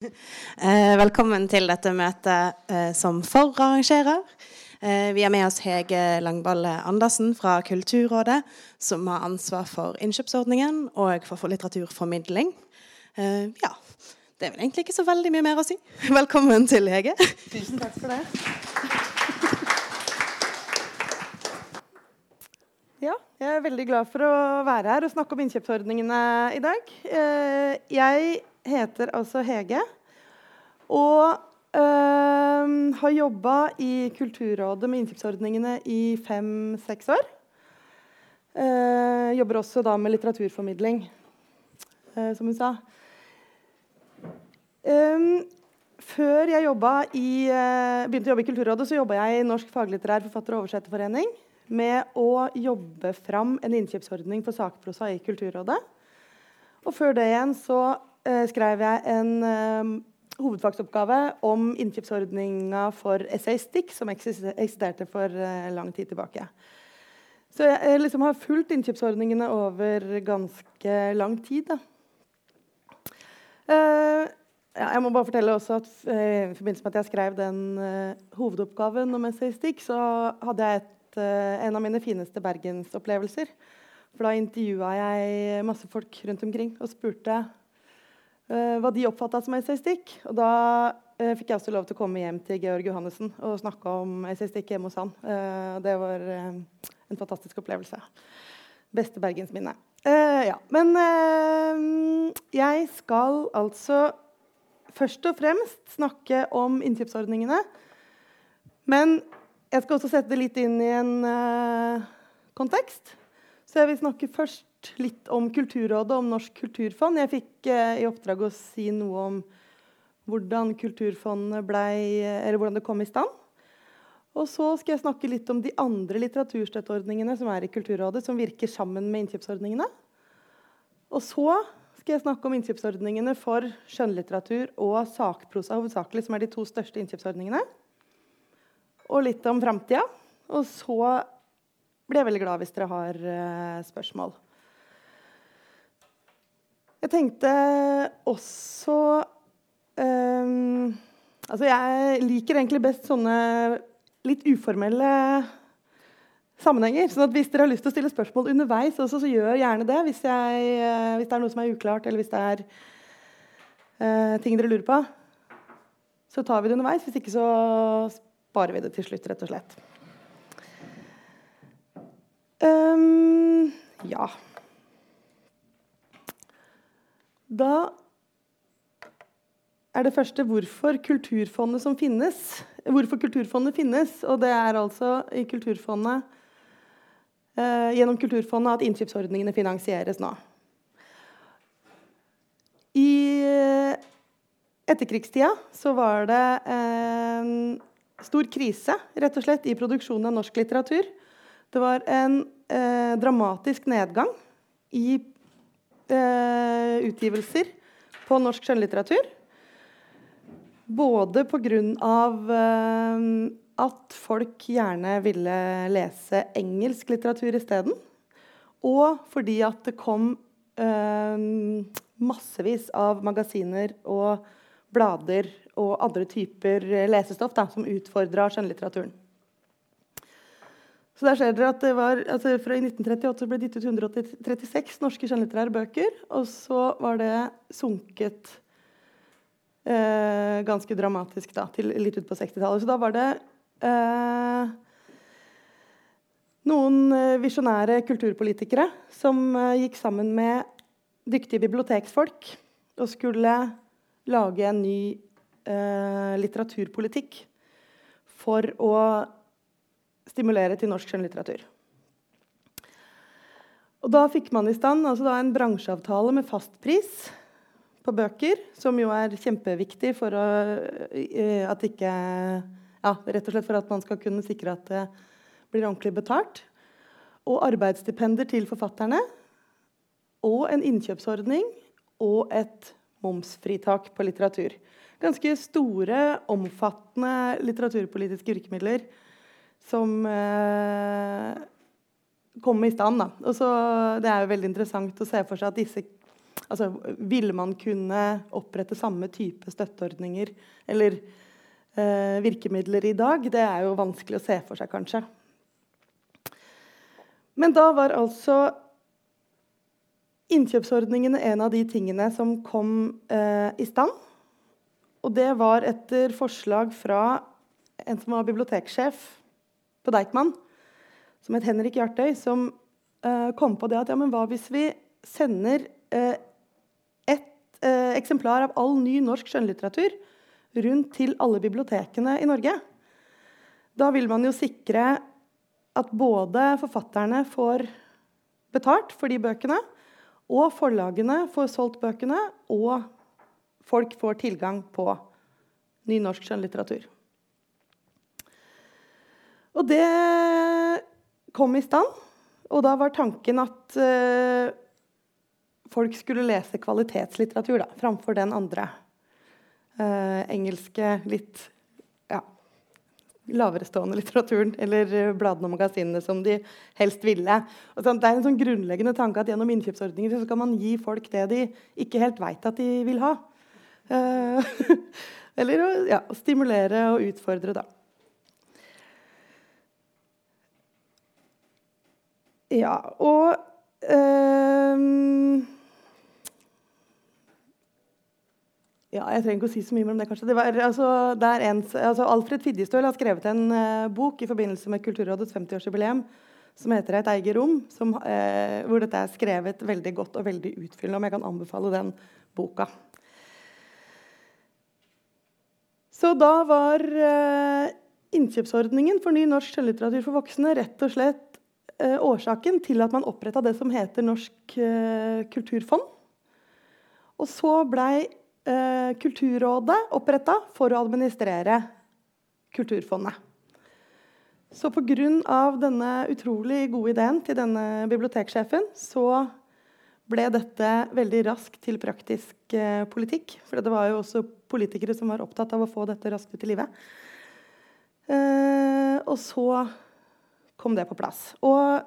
Eh, velkommen til dette møtet eh, som forarrangerer. Eh, vi har med oss Hege Langballe Andersen fra Kulturrådet, som har ansvar for innkjøpsordningen og for litteraturformidling. Ja, det er vel egentlig ikke så veldig mye mer å si. Velkommen til Hege. Tusen takk for det. Ja, jeg er veldig glad for å være her og snakke om innkjøpsordningene i dag. Jeg heter altså Hege. Og øh, har jobba i Kulturrådet med innkjøpsordningene i fem-seks år. Uh, jobber også da med litteraturformidling, uh, som hun sa. Um, før jeg i, uh, begynte å jobbe i Kulturrådet, så jobba jeg i Norsk faglitterær forfatter- og oversetterforening med å jobbe fram en innkjøpsordning for sakprosa i Kulturrådet. Og før det igjen så Eh, skrev jeg en uh, hovedfagsoppgave om innkjøpsordninga for Essaystikk, som eksisterte for uh, lang tid tilbake. Så jeg, jeg liksom har fulgt innkjøpsordningene over ganske lang tid. Uh, ja, jeg må bare fortelle også at I forbindelse med at jeg skrev den hovedoppgaven om Essaystikk, så hadde jeg et, en av mine fineste bergensopplevelser. For da intervjua jeg masse folk rundt omkring og spurte hva de oppfatta som essaystikk. Og da uh, fikk jeg også lov til å komme hjem til Georg Johannessen og snakke om essaystikk hjemme hos han. Uh, det var en fantastisk opplevelse. Beste bergensminne. ja. Men jeg skal altså først og fremst snakke om innkjøpsordningene. Men jeg skal også sette det litt inn i en kontekst. Så jeg vil snakke først litt om Kulturrådet, om Norsk kulturfond. Jeg fikk eh, i oppdrag å si noe om hvordan Kulturfondet ble, eller hvordan det kom i stand. Og så skal jeg snakke litt om de andre litteraturstøtteordningene som er i Kulturrådet, som virker sammen med innkjøpsordningene. Og så skal jeg snakke om innkjøpsordningene for skjønnlitteratur og sakprosa, hovedsakelig, som er de to største innkjøpsordningene. Og litt om framtida. Og så blir jeg veldig glad hvis dere har uh, spørsmål. Jeg tenkte også um, Altså, jeg liker egentlig best sånne litt uformelle sammenhenger. sånn at Hvis dere har lyst til å stille spørsmål underveis, også, så gjør gjerne det. Hvis, jeg, uh, hvis, det er noe som er uklart, eller hvis det er uh, ting dere lurer på, så tar vi det underveis. Hvis ikke så sparer vi det til slutt, rett og slett. Um, ja. Da er det første hvorfor Kulturfondet som finnes. Hvorfor Kulturfondet finnes. Og det er altså i Kulturfondet eh, gjennom Kulturfondet at innkjøpsordningene finansieres nå. I eh, etterkrigstida så var det en stor krise rett og slett i produksjonen av norsk litteratur. Det var en eh, dramatisk nedgang i eh, utgivelser på norsk skjønnlitteratur. Både pga. Eh, at folk gjerne ville lese engelsk litteratur isteden. Og fordi at det kom eh, massevis av magasiner og blader og andre typer lesestoff da, som utfordra skjønnlitteraturen. Så der ser dere at det var, altså Fra 1938 ble det gitt ut 136 norske skjønnlitterære bøker. Og så var det sunket eh, ganske dramatisk da, til litt ut på 60-tallet. Så da var det eh, noen eh, visjonære kulturpolitikere som eh, gikk sammen med dyktige biblioteksfolk og skulle lage en ny eh, litteraturpolitikk for å stimulere til norsk skjønnlitteratur. Og da fikk man i stand altså en bransjeavtale med fastpris på bøker, som jo er kjempeviktig for å, at ikke ja, Rett og slett for at man skal kunne sikre at det blir ordentlig betalt. Og arbeidsstipender til forfatterne. Og en innkjøpsordning og et momsfritak på litteratur. Ganske store, omfattende litteraturpolitiske virkemidler som eh, kom i stand. Da. Så, det er jo veldig interessant å se for seg at disse Altså, ville man kunne opprette samme type støtteordninger eller eh, virkemidler i dag? Det er jo vanskelig å se for seg, kanskje. Men da var altså innkjøpsordningene en av de tingene som kom eh, i stand. Og det var etter forslag fra en som var biblioteksjef på Deichman, som het Henrik Hjartøy, som uh, kom på det at ja, men hva hvis vi sender uh, ett uh, eksemplar av all ny norsk skjønnlitteratur rundt til alle bibliotekene i Norge? Da vil man jo sikre at både forfatterne får betalt for de bøkene, og forlagene får solgt bøkene, og folk får tilgang på ny norsk skjønnlitteratur. Og det kom i stand. Og da var tanken at uh, folk skulle lese kvalitetslitteratur da, framfor den andre uh, engelske, litt ja, laverestående litteraturen eller bladene og magasinene som de helst ville. Og sånn, det er en sånn grunnleggende tanke at gjennom innkjøpsordninger så skal man gi folk det de ikke helt veit at de vil ha. eller å ja, stimulere og utfordre, da. Ja, og um, Ja, jeg trenger ikke å si så mye om det. kanskje. Det var, altså, det en, altså, Alfred Fidjestøl har skrevet en uh, bok i forbindelse med Kulturrådets 50-årsjubileum som heter 'Et eget rom', som, uh, hvor dette er skrevet veldig godt og veldig utfyllende. om Jeg kan anbefale den boka. Så da var uh, innkjøpsordningen for ny norsk skjønnlitteratur for voksne rett og slett årsaken til at man oppretta det som heter Norsk eh, kulturfond. Og så blei eh, Kulturrådet oppretta for å administrere Kulturfondet. Så pga. denne utrolig gode ideen til denne biblioteksjefen så ble dette veldig raskt til praktisk eh, politikk. For det var jo også politikere som var opptatt av å få dette raskt ut i livet. Eh, og så kom det på plass. Og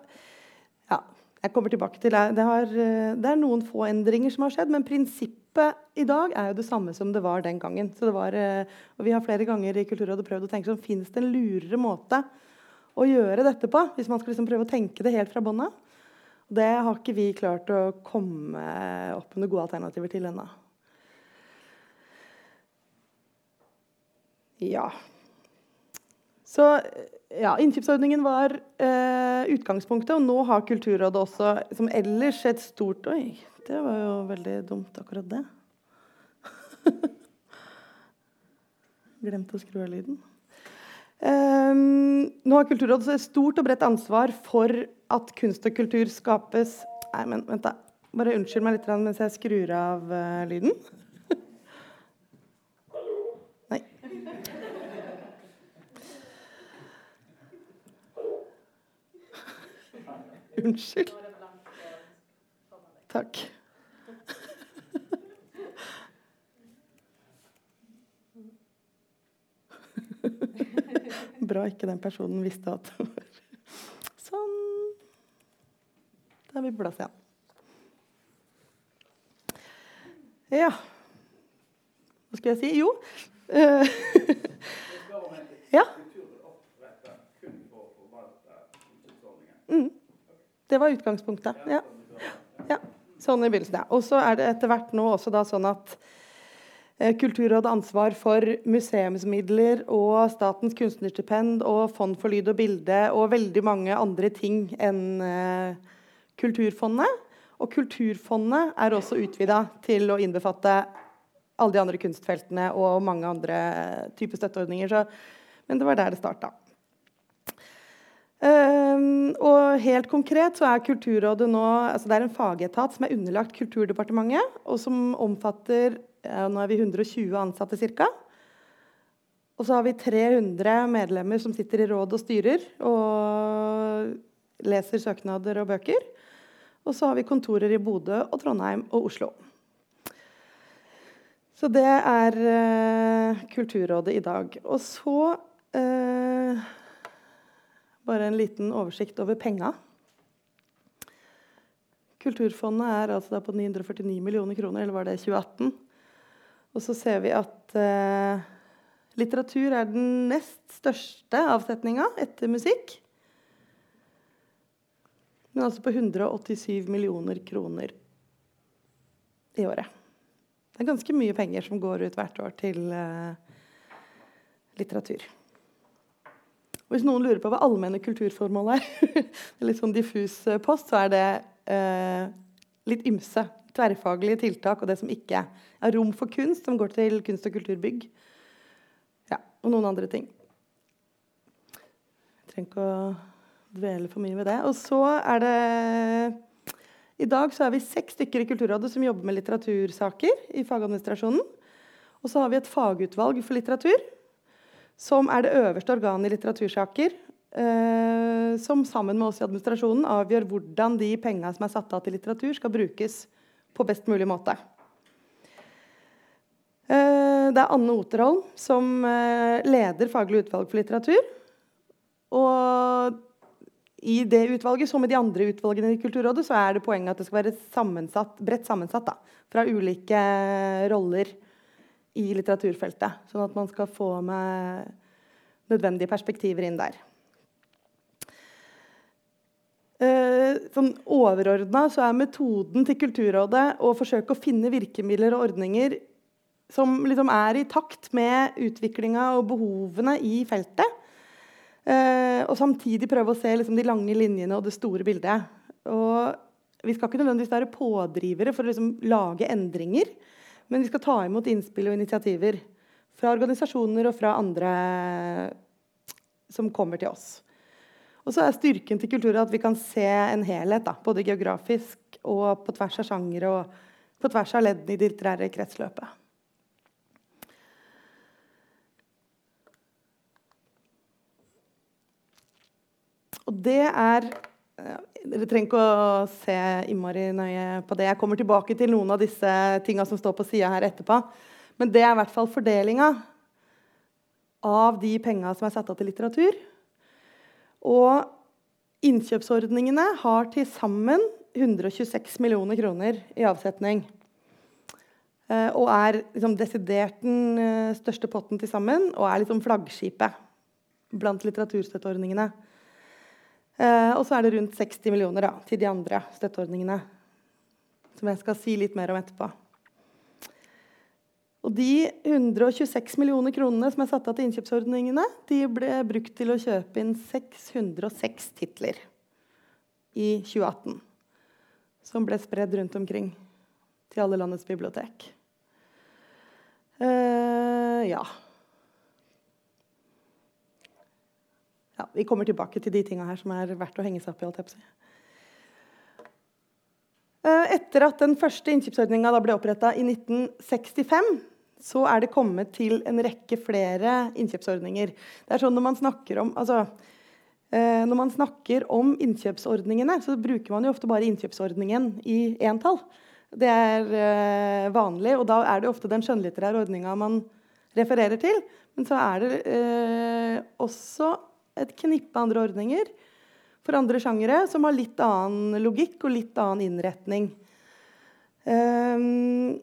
ja, jeg kommer tilbake til det. Det, har, det, er noen få endringer som har skjedd, men prinsippet i dag er jo det samme som det var den gangen. Så det var, og Vi har flere ganger i Kulturrådet prøvd å tenke sånn, finnes det en lurere måte å gjøre dette på, hvis man skal liksom prøve å tenke det helt fra bånn av. Det har ikke vi klart å komme opp med gode alternativer til ennå. Ja. Så ja, Innkjøpsordningen var eh, utgangspunktet, og nå har Kulturrådet også, som ellers et stort Oi, det var jo veldig dumt, akkurat det. Glemte å skru av lyden. Um, nå har Kulturrådet et stort og bredt ansvar for at kunst og kultur skapes Nei, men vent, da. Bare unnskyld meg litt mens jeg skrur av uh, lyden. Unnskyld. Takk. Bra ikke den personen visste at det var Sånn. Da vi på plass igjen. Ja Hva skulle jeg si? Jo. ja. Mm. Det var utgangspunktet. Ja. ja. Sånn i begynnelsen, ja. Og så er det etter hvert nå også da sånn at eh, Kulturrådet ansvar for museumsmidler og Statens kunstnerstipend og Fond for lyd og bilde og veldig mange andre ting enn eh, Kulturfondet. Og Kulturfondet er også utvida til å innbefatte alle de andre kunstfeltene og mange andre typer støtteordninger. Så, men det var der det starta. Um, og helt konkret så er Kulturrådet nå altså Det er en fagetat som er underlagt Kulturdepartementet, og som omfatter Nå er vi 120 ansatte ca. Og så har vi 300 medlemmer som sitter i råd og styrer og leser søknader og bøker. Og så har vi kontorer i Bodø og Trondheim og Oslo. Så det er uh, Kulturrådet i dag. Og så uh, bare en liten oversikt over penga. Kulturfondet er altså på 949 millioner kroner, eller var det 2018? Og så ser vi at eh, litteratur er den nest største avsetninga etter musikk. Men altså på 187 millioner kroner i året. Det er ganske mye penger som går ut hvert år til eh, litteratur. Og hvis noen lurer på hva allmenne kulturformål er, en litt sånn diffus eh, post, så er det eh, litt ymse. Tverrfaglige tiltak og det som ikke er rom for kunst, som går til kunst- og kulturbygg. Ja, og noen andre ting. Jeg trenger ikke å dvele for mye ved det. Og så er det I dag så er vi seks stykker i Kulturrådet som jobber med litteratursaker i fagadministrasjonen. Og så har vi et fagutvalg for litteratur, som er det øverste organet i litteratursaker. Eh, som sammen med oss i administrasjonen avgjør hvordan de penga som er satt av til litteratur, skal brukes på best mulig måte. Eh, det er Anne Oterholm som eh, leder Faglig utvalg for litteratur. Og i det utvalget, som i de andre utvalgene i Kulturrådet, så er det poenget at det skal være sammensatt, bredt sammensatt da, fra ulike roller i litteraturfeltet. Sånn at man skal få med nødvendige perspektiver inn der. Eh, sånn Overordna så er metoden til Kulturrådet å forsøke å finne virkemidler og ordninger som liksom er i takt med utviklinga og behovene i feltet. Uh, og samtidig prøve å se liksom, de lange linjene og det store bildet. Og vi skal ikke nødvendigvis være pådrivere for å liksom, lage endringer, men vi skal ta imot innspill og initiativer fra organisasjoner og fra andre som kommer til oss. Og så er styrken til kulturen at vi kan se en helhet, da, både geografisk og på tvers av sjanger og på tvers av leddene i det litterære kretsløpet. Og det er Dere trenger ikke å se innmari nøye på det. Jeg kommer tilbake til noen av disse tinga som står på sida her etterpå. Men det er i hvert fall fordelinga av de penga som er satt av til litteratur. Og innkjøpsordningene har til sammen 126 millioner kroner i avsetning. Eh, og er liksom desidert den eh, største potten til sammen, og er liksom flaggskipet blant litteraturstøtteordningene. Eh, og så er det rundt 60 millioner da, til de andre støtteordningene. Som jeg skal si litt mer om etterpå. Og de 126 millioner kronene som er satt av til innkjøpsordningene, de ble brukt til å kjøpe inn 606 titler i 2018. Som ble spredd rundt omkring til alle landets bibliotek. Uh, ja. Ja. Vi kommer tilbake til de tinga her som er verdt å henge seg opp i. Uh, etter at den første innkjøpsordninga ble oppretta i 1965, så er det kommet til en rekke flere innkjøpsordninger. Det er sånn Når man snakker om, altså, eh, når man snakker om innkjøpsordningene, så bruker man jo ofte bare innkjøpsordningen i entall. Det er eh, vanlig, og da er det ofte den skjønnlitterære ordninga man refererer til. Men så er det eh, også et knippe andre ordninger for andre sjangere som har litt annen logikk og litt annen innretning. Um,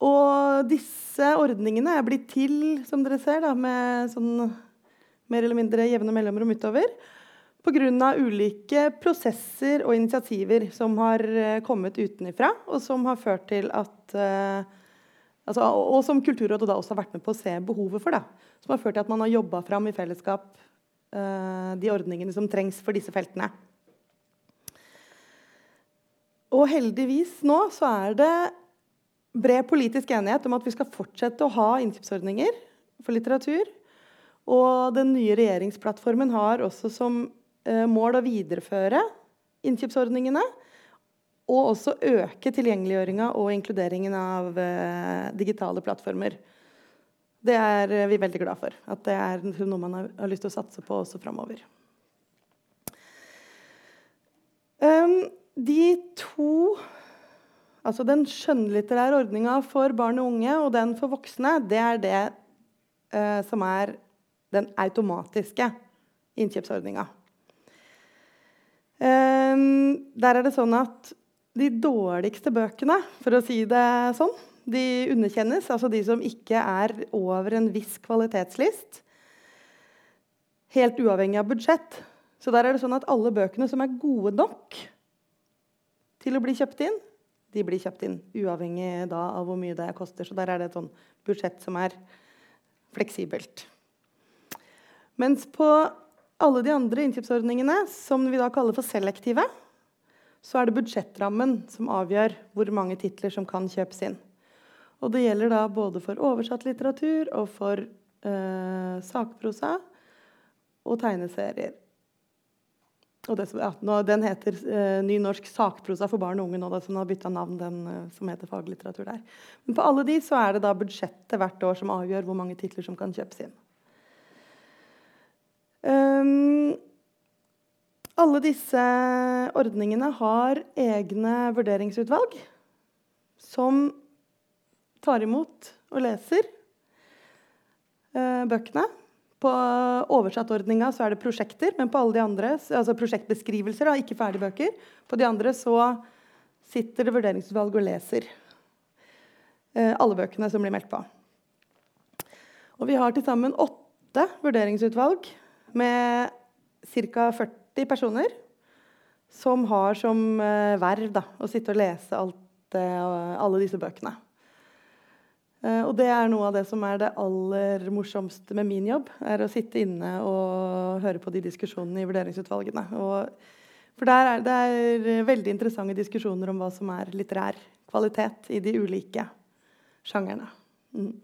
og disse ordningene er blitt til som dere ser, da, med sånn mer eller mindre jevne mellomrom utover. Pga. ulike prosesser og initiativer som har eh, kommet utenfra, og som har ført til at uh, altså, Og som Kulturrådet da også har vært med på å se behovet for. Da, som har ført til at man har jobba fram i fellesskap uh, de ordningene som trengs for disse feltene. Og heldigvis nå så er det bred politisk enighet om at vi skal fortsette å ha innkjøpsordninger for litteratur. Og den nye regjeringsplattformen har også som uh, mål å videreføre innkjøpsordningene. Og også øke tilgjengeliggjøringa og inkluderingen av eh, digitale plattformer. Det er vi veldig glad for. At det er noe man har, lyst til å satse på også framover. Um, de to Altså Den skjønnlitterære ordninga for barn og unge og den for voksne, det er det eh, som er den automatiske innkjøpsordninga. Um, der er det sånn at de dårligste bøkene, for å si det sånn, de underkjennes. Altså de som ikke er over en viss kvalitetslist. Helt uavhengig av budsjett. Så der er det sånn at alle bøkene som er gode nok til å bli kjøpt inn, de blir kjøpt inn. Uavhengig da av hvor mye det koster. Så der er det et sånn budsjett som er fleksibelt. Mens på alle de andre innkjøpsordningene, som vi da kaller for selektive, så er det budsjettrammen som avgjør hvor mange titler som kan kjøpes inn. Og det gjelder da både for oversatt litteratur og for eh, sakprosa og tegneserier. Og det, ja, den heter eh, Ny norsk sakprosa for barn og unge nå, da, så den har bytta navn, den eh, som heter faglitteratur der. Men på alle de så er det da budsjettet hvert år som avgjør hvor mange titler som kan kjøpes inn. Um, alle disse ordningene har egne vurderingsutvalg som tar imot og leser uh, bøkene. På oversattordninga så er det prosjekter, men på alle de andre, altså prosjektbeskrivelser, da, ikke ferdige bøker. På de andre så sitter det vurderingsutvalg og leser uh, alle bøkene som blir meldt på. Og vi har til sammen åtte vurderingsutvalg med ca. 40 personer som har som uh, verv da, å sitte og lese alt, uh, alle disse bøkene. Uh, og det er noe av det som er det aller morsomste med min jobb. er Å sitte inne og høre på de diskusjonene i vurderingsutvalgene. Og, for der er det er veldig interessante diskusjoner om hva som er litterær kvalitet i de ulike sjangerne. Mm. Um,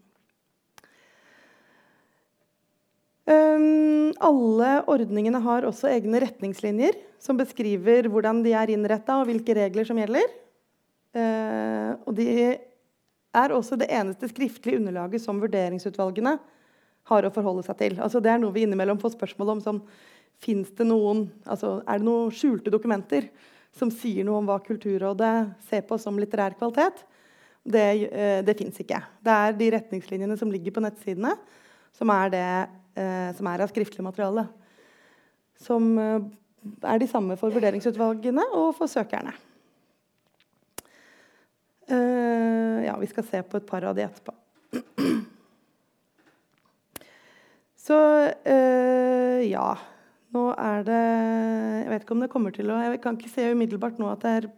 alle ordningene har også egne retningslinjer som beskriver hvordan de er innretta, og hvilke regler som gjelder. Uh, og de er også det eneste skriftlige underlaget som vurderingsutvalgene har å forholde seg til. Altså, det er noe vi innimellom får spørsmål om. Sånn, det noen, altså, er det noen skjulte dokumenter som sier noe om hva Kulturrådet ser på som litterær kvalitet? Det, uh, det fins ikke. Det er de retningslinjene som ligger på nettsidene, som er det eh, som er av skriftlig materiale. Som eh, er de samme for vurderingsutvalgene og for søkerne. Eh, ja, vi skal se på et par av de etterpå. Så eh, ja. Nå er det Jeg vet ikke om det kommer til å Jeg kan ikke se umiddelbart nå at det er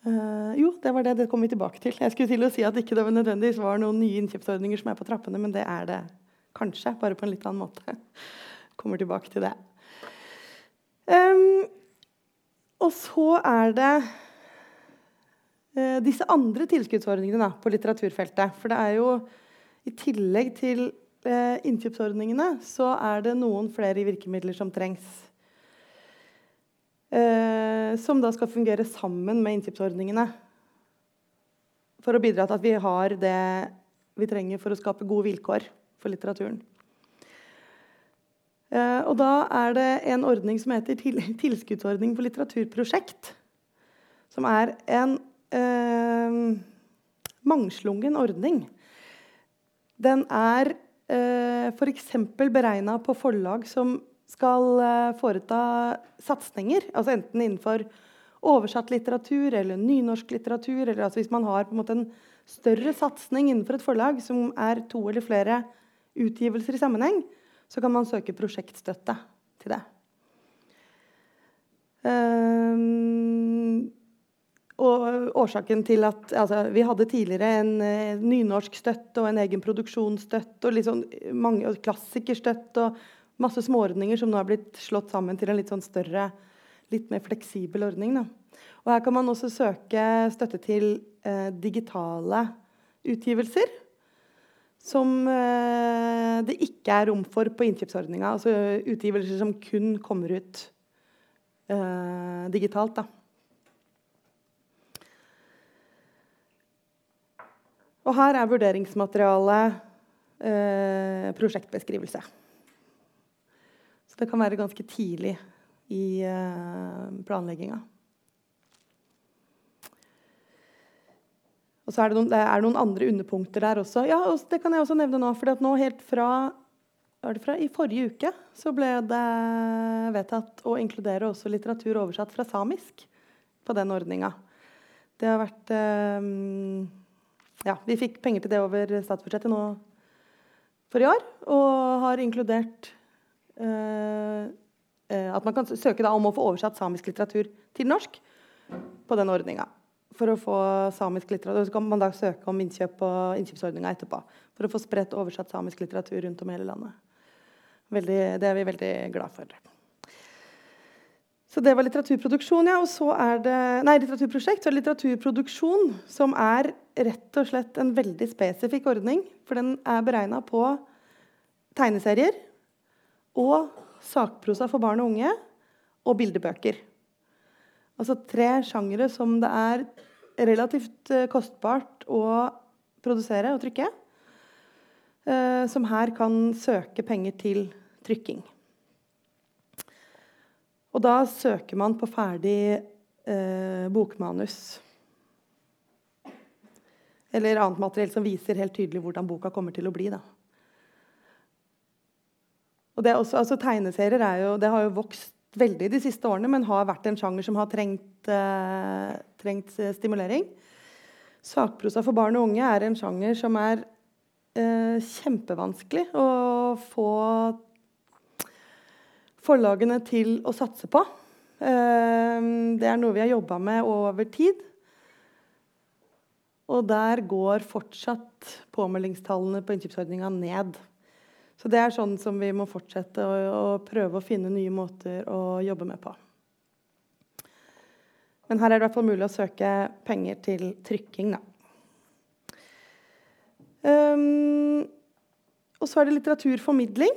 Uh, jo, det var det. Det kommer vi tilbake til. Jeg skulle til å si at ikke det nødvendigvis var noen nye innkjøpsordninger som er på trappene, men det er det Kanskje, bare på en litt annen måte. Kommer tilbake til det. Um, og så er det uh, disse andre tilskuddsordningene på litteraturfeltet. For det er jo i tillegg til uh, innkjøpsordningene så er det noen flere virkemidler som trengs. Uh, som da skal fungere sammen med innkjøpsordningene. For å bidra til at vi har det vi trenger for å skape gode vilkår for litteraturen. Eh, og da er det en ordning som heter Tilskuddsordning for litteraturprosjekt. Som er en eh, mangslungen ordning. Den er eh, f.eks. beregna på forlag som skal eh, foreta satsinger. Altså enten innenfor oversatt litteratur eller nynorsk litteratur. Eller altså hvis man har en, en større satsing innenfor et forlag som er to eller flere utgivelser i sammenheng, så kan man søke prosjektstøtte til det. Um, og årsaken til at altså, Vi hadde tidligere en uh, nynorsk støtte og en egen produksjonsstøtte og, liksom mange, og klassikerstøtte og masse småordninger som nå har blitt slått sammen til en litt sånn større, litt mer fleksibel ordning. Da. Og her kan man også søke støtte til eh, digitale utgivelser som eh, det ikke er rom for på innkjøpsordninga. Altså utgivelser som kun kommer ut eh, digitalt. Da. Og her er vurderingsmaterialet eh, prosjektbeskrivelse. Så det kan være ganske tidlig i eh, planlegginga. Og så er det, noen, det er noen andre underpunkter der også. Ja, og Det kan jeg også nevne nå. For nå helt fra fra, I forrige uke så ble det vedtatt å inkludere også litteratur oversatt fra samisk på den ordninga. Det har vært eh, Ja, vi fikk penger til det over statsbudsjettet nå for i år. Og har inkludert eh, eh at man kan søke om å få oversatt samisk litteratur til norsk på den ordninga. For å få samisk litteratur, Så kan man da søke om innkjøp på innkjøpsordninga etterpå. For å få spredt oversatt samisk litteratur rundt om i hele landet. Veldig, det er vi veldig glad for. Så det var litteraturproduksjon, ja. Og så er det Nei, litteraturprosjekt. Så er det litteraturproduksjon, som er rett og slett en veldig spesifikk ordning. For den er beregna på tegneserier og sakprosa for barn og unge og bildebøker. Altså tre sjangere som det er relativt eh, kostbart å produsere og trykke. Eh, som her kan søke penger til trykking. Og da søker man på ferdig eh, bokmanus. Eller annet materiell som viser helt tydelig hvordan boka kommer til å bli. Da. Og det, også, altså, tegneserier jo, det har jo vokst veldig de siste årene, men har vært en sjanger som har trengt, eh, trengt stimulering. Sakprosa for barn og unge er en sjanger som er eh, kjempevanskelig å få forlagene til å satse på. Eh, det er noe vi har jobba med over tid. Og der går fortsatt påmeldingstallene på innkjøpsordninga ned. Så det er sånn som vi må fortsette å, å, prøve å finne nye måter å jobbe med på. Men her er det i hvert fall mulig å søke penger til trykking, da. Um, og så er det litteraturformidling,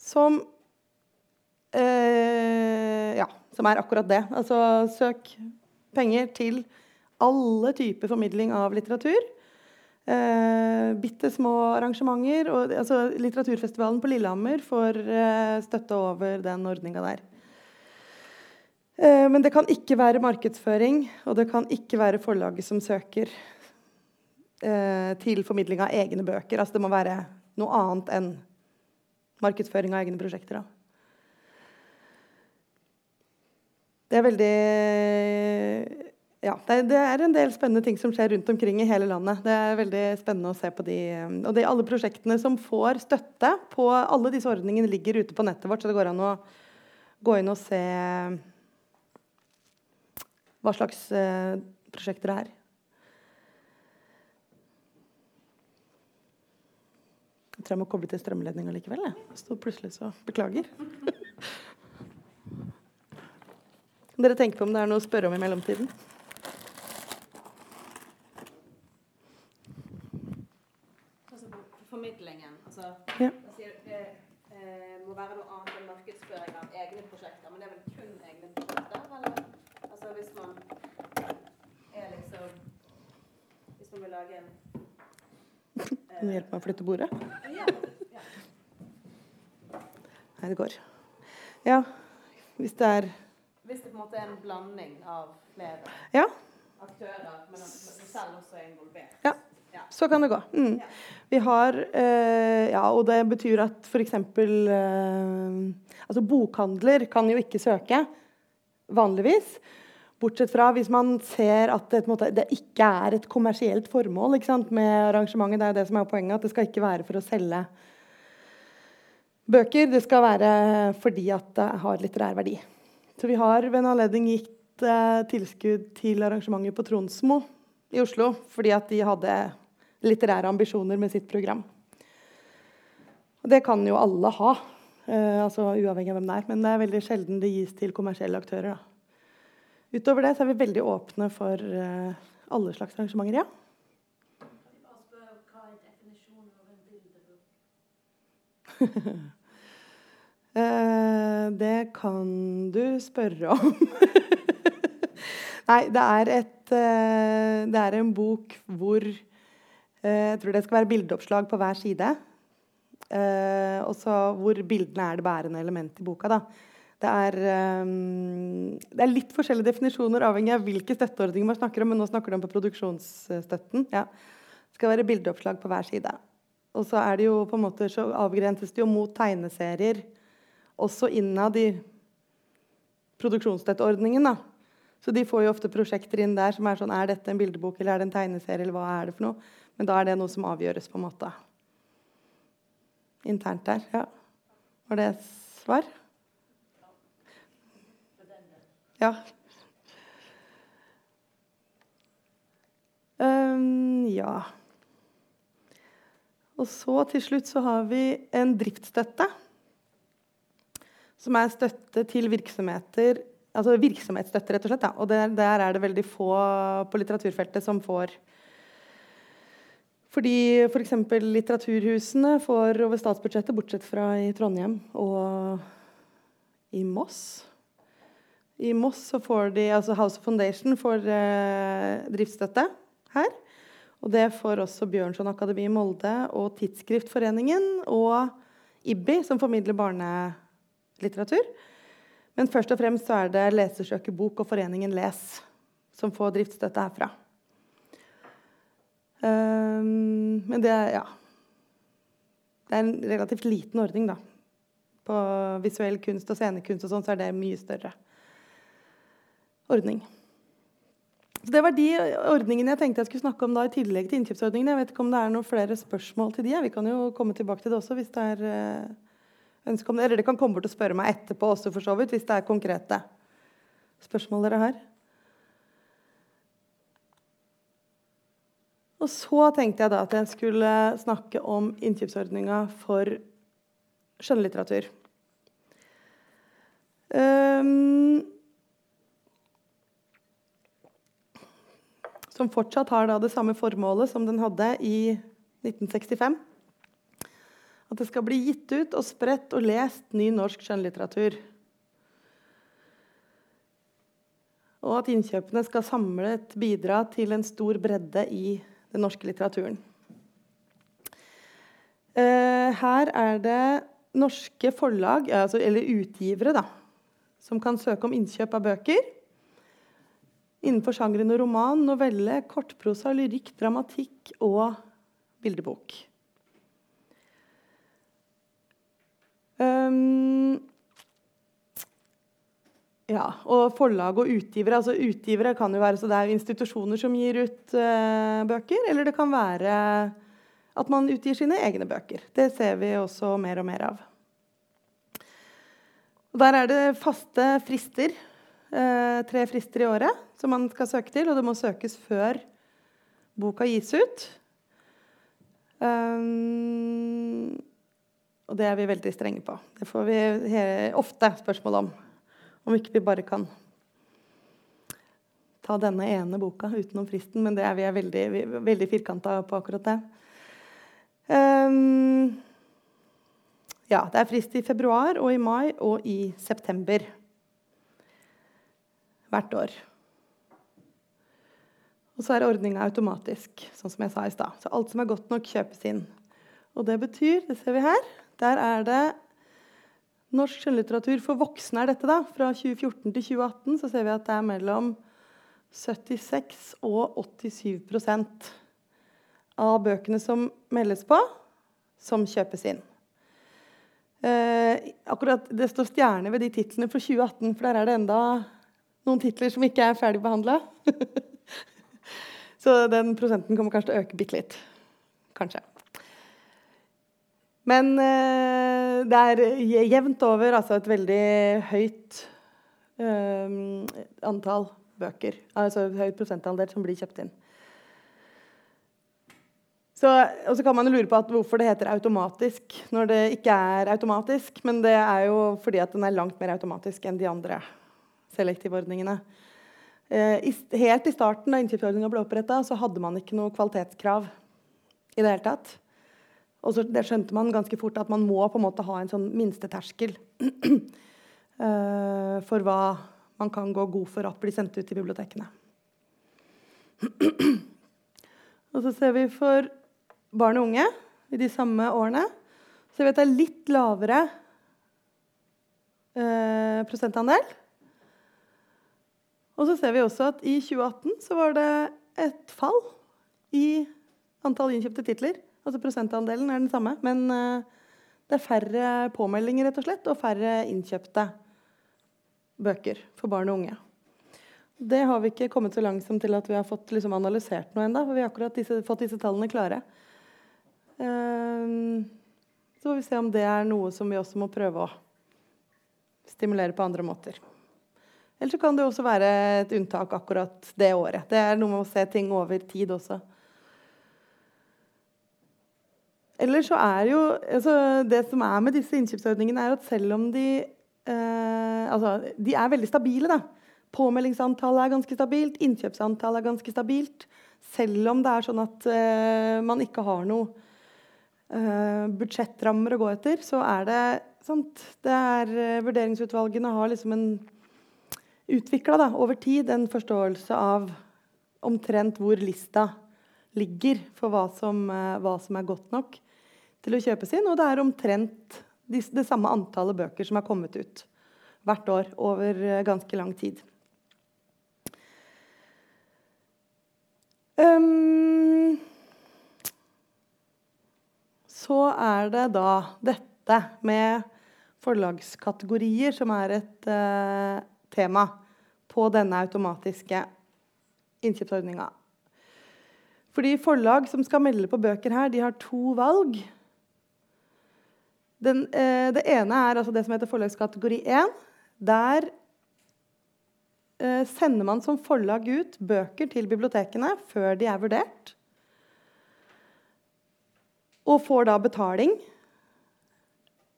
som uh, ja, som er akkurat det. Altså søk penger til alle typer formidling av litteratur. Eh, bitte små arrangementer. Og, altså, litteraturfestivalen på Lillehammer får eh, støtte over den ordninga der. Eh, men det kan ikke være markedsføring, og det kan ikke være forlaget som søker eh, til formidling av egne bøker. Altså, det må være noe annet enn markedsføring av egne prosjekter. Da. det er veldig ja, det er en del spennende ting som skjer rundt omkring i hele landet. Det er veldig spennende å se på de. Og det er alle prosjektene som får støtte på alle disse ordningene, ligger ute på nettet vårt, så det går an å gå inn og se hva slags eh, prosjekter det er. Jeg tror jeg må koble til strømledninga likevel. Jeg. Sto plutselig så Beklager. Dere tenke på om det er noe å spørre om i mellomtiden? Altså formidlingen altså, ja. sier, det eh, må være noe annet enn markedsføring av egne prosjekter. Men det er vel kun egne prosjekter? Eller altså, hvis man er liksom Hvis man vil lage en eh, Kan du hjelpe meg å flytte bordet? Ja. ja. Nei, det går. Ja, hvis det er hvis det på en måte er en blanding av flere ja. aktører, men du selv også er involvert. Ja. Så kan det gå. Mm. Vi har eh, Ja, og det betyr at f.eks. Eh, altså bokhandler kan jo ikke søke vanligvis. Bortsett fra hvis man ser at det, måte, det ikke er et kommersielt formål med arrangementet. Det er jo det som er poenget, at det skal ikke være for å selge bøker. Det skal være fordi at det har litterær verdi. Så vi har ved en anledning gitt eh, tilskudd til arrangementet på Tronsmo i Oslo fordi at de hadde litterære ambisjoner med sitt program. Og det kan jo alle ha, uh, altså uavhengig av hvem det er. Men det er veldig sjelden det gis til kommersielle aktører. Da. Utover det så er vi veldig åpne for uh, alle slags arrangementer. ja. Eh, det kan du spørre om. Nei, det er, et, det er en bok hvor Jeg tror det skal være bildeoppslag på hver side. og så hvor bildene er det bærende elementet i boka. Da. Det er, um, det er, litt forskjellige definisjoner avhengig av hvilke støtteordninger man snakker om. Men nå snakker du om på produksjonsstøtten. Ja. Det skal være bildeoppslag på hver side. Og så er det jo på en måte så avgrenses det jo mot tegneserier også innad i produksjonsstøtteordningen. da. Så de får jo ofte prosjekter inn der som er sånn Er dette en bildebok eller er det en tegneserie? eller hva er det for noe? Men da er det noe som avgjøres på en måte internt der. Ja. Var det et svar? Ja. Um, ja. Og så til slutt så har vi en driftsstøtte. Som er støtte til virksomheter Altså virksomhetsstøtte, rett og slett. Ja. Og der, der, er det veldig få på litteraturfeltet som får Fordi f.eks. For litteraturhusene får over statsbudsjettet, bortsett fra i Trondheim og i Moss. I Moss så får de, altså House of Foundation får eh, driftsstøtte her. Og det får også Bjørnson Akademi i Molde og Tidsskriftforeningen og IBBI, som formidler barnelitteratur. Men først og fremst så er det Lesersøker Bok og Foreningen Les som får driftsstøtte herfra. Um, men det ja. Det er en relativt liten ordning, da. På visuell kunst og scenekunst og sånn, så er det mye større ordning. Så Det var de ordningene jeg tenkte jeg skulle snakke om da, i tillegg til innkjøpsordningene. Jeg vet ikke om det er noen flere spørsmål til de. Vi kan jo komme tilbake til det også hvis det er uh, ønske om det. Eller dere kan komme bort og spørre meg etterpå også, for så vidt, hvis det er konkrete spørsmål dere har. Og så tenkte jeg da at jeg skulle snakke om innkjøpsordninga for skjønnlitteratur. Um, som fortsatt har det samme formålet som den hadde i 1965. At det skal bli gitt ut og spredt og lest ny norsk skjønnlitteratur. Og at innkjøpene skal samlet bidra til en stor bredde i den norske litteraturen. Eh, her er det norske forlag, altså, eller utgivere, da, som kan søke om innkjøp av bøker innenfor sjangrene roman, novelle, kortprosa, lyrikk, dramatikk og bildebok. Um, ja, og forlag og utgivere. altså Utgivere kan jo være så det er institusjoner som gir ut uh, bøker, eller det kan være at man utgir sine egne bøker. Det ser vi også mer og mer av. Og der er det faste frister eh, tre frister i året som man skal søke til, og det må søkes før boka gis ut. Um, og det er vi veldig strenge på. Det får vi ofte spørsmål om. Om ikke vi bare kan ta denne ene boka utenom fristen. Men det er vi er veldig, veldig firkanta på akkurat det. Um, ja, det er frist i februar og i mai og i september hvert år. Og så er ordninga automatisk, sånn som jeg sa i stad. Så alt som er godt nok, kjøpes inn. Og det betyr, det ser vi her, der er det norsk skjønnlitteratur for voksne er dette, da. Fra 2014 til 2018 så ser vi at det er mellom 76 og 87% av bøkene som meldes på, som kjøpes inn. Eh, akkurat Det står stjerne ved de titlene for 2018, for der er det enda noen titler som ikke er ferdig behandla. Så den prosenten kommer kanskje til å øke bitte litt. Kanskje. Men eh, det er jevnt over altså et veldig høyt eh, antall bøker. Altså et høyt prosentandel som blir kjøpt inn. Så, og så kan man lure på hvorfor det heter automatisk når det ikke er automatisk. Men det er jo fordi at den er langt mer automatisk enn de andre selektivordningene. Eh, helt i starten da innkjøpsordninga ble oppretta, hadde man ikke noe kvalitetskrav i det hele tatt. Og så det skjønte man ganske fort at man må på en måte ha en sånn minsteterskel uh, for hva man kan gå god for at blir sendt ut til bibliotekene. og så ser vi for barn og unge i de samme årene så det er litt lavere uh, prosentandel. Og så ser vi også at i 2018 så var det et fall i antall innkjøpte titler. Altså prosentandelen er den samme, men uh, det er færre påmeldinger rett og slett, og færre innkjøpte bøker for barn og unge. Det har vi ikke kommet så langt som til at vi har fått liksom, analysert noe ennå. For vi har akkurat disse, fått disse tallene klare. Uh, så får vi se om det er noe som vi også må prøve å stimulere på andre måter. Eller så kan det også være et unntak akkurat det året. Det er noe med å se ting over tid også. Eller så er jo altså Det som er med disse innkjøpsordningene, er at selv om de eh, Altså, de er veldig stabile, da. Påmeldingsantallet er ganske stabilt, innkjøpsantallet er ganske stabilt. Selv om det er sånn at eh, man ikke har noe eh, budsjettrammer å gå etter, så er det sant det er, eh, Vurderingsutvalgene har liksom en utvikla over tid en forståelse av omtrent hvor lista ligger for hva som, eh, hva som er godt nok til å kjøpes inn. Og det er omtrent det, samme antallet bøker som er kommet ut hvert år over eh, ganske lang tid. Um, så er det da dette med forlagskategorier som er et uh, tema på denne automatiske innkjøpsordninga. Fordi forlag som skal melde på bøker her, de har to valg. Den, eh, det ene er altså det som heter forlagskategori 1. Der eh, sender man som forlag ut bøker til bibliotekene før de er vurdert. Og får da betaling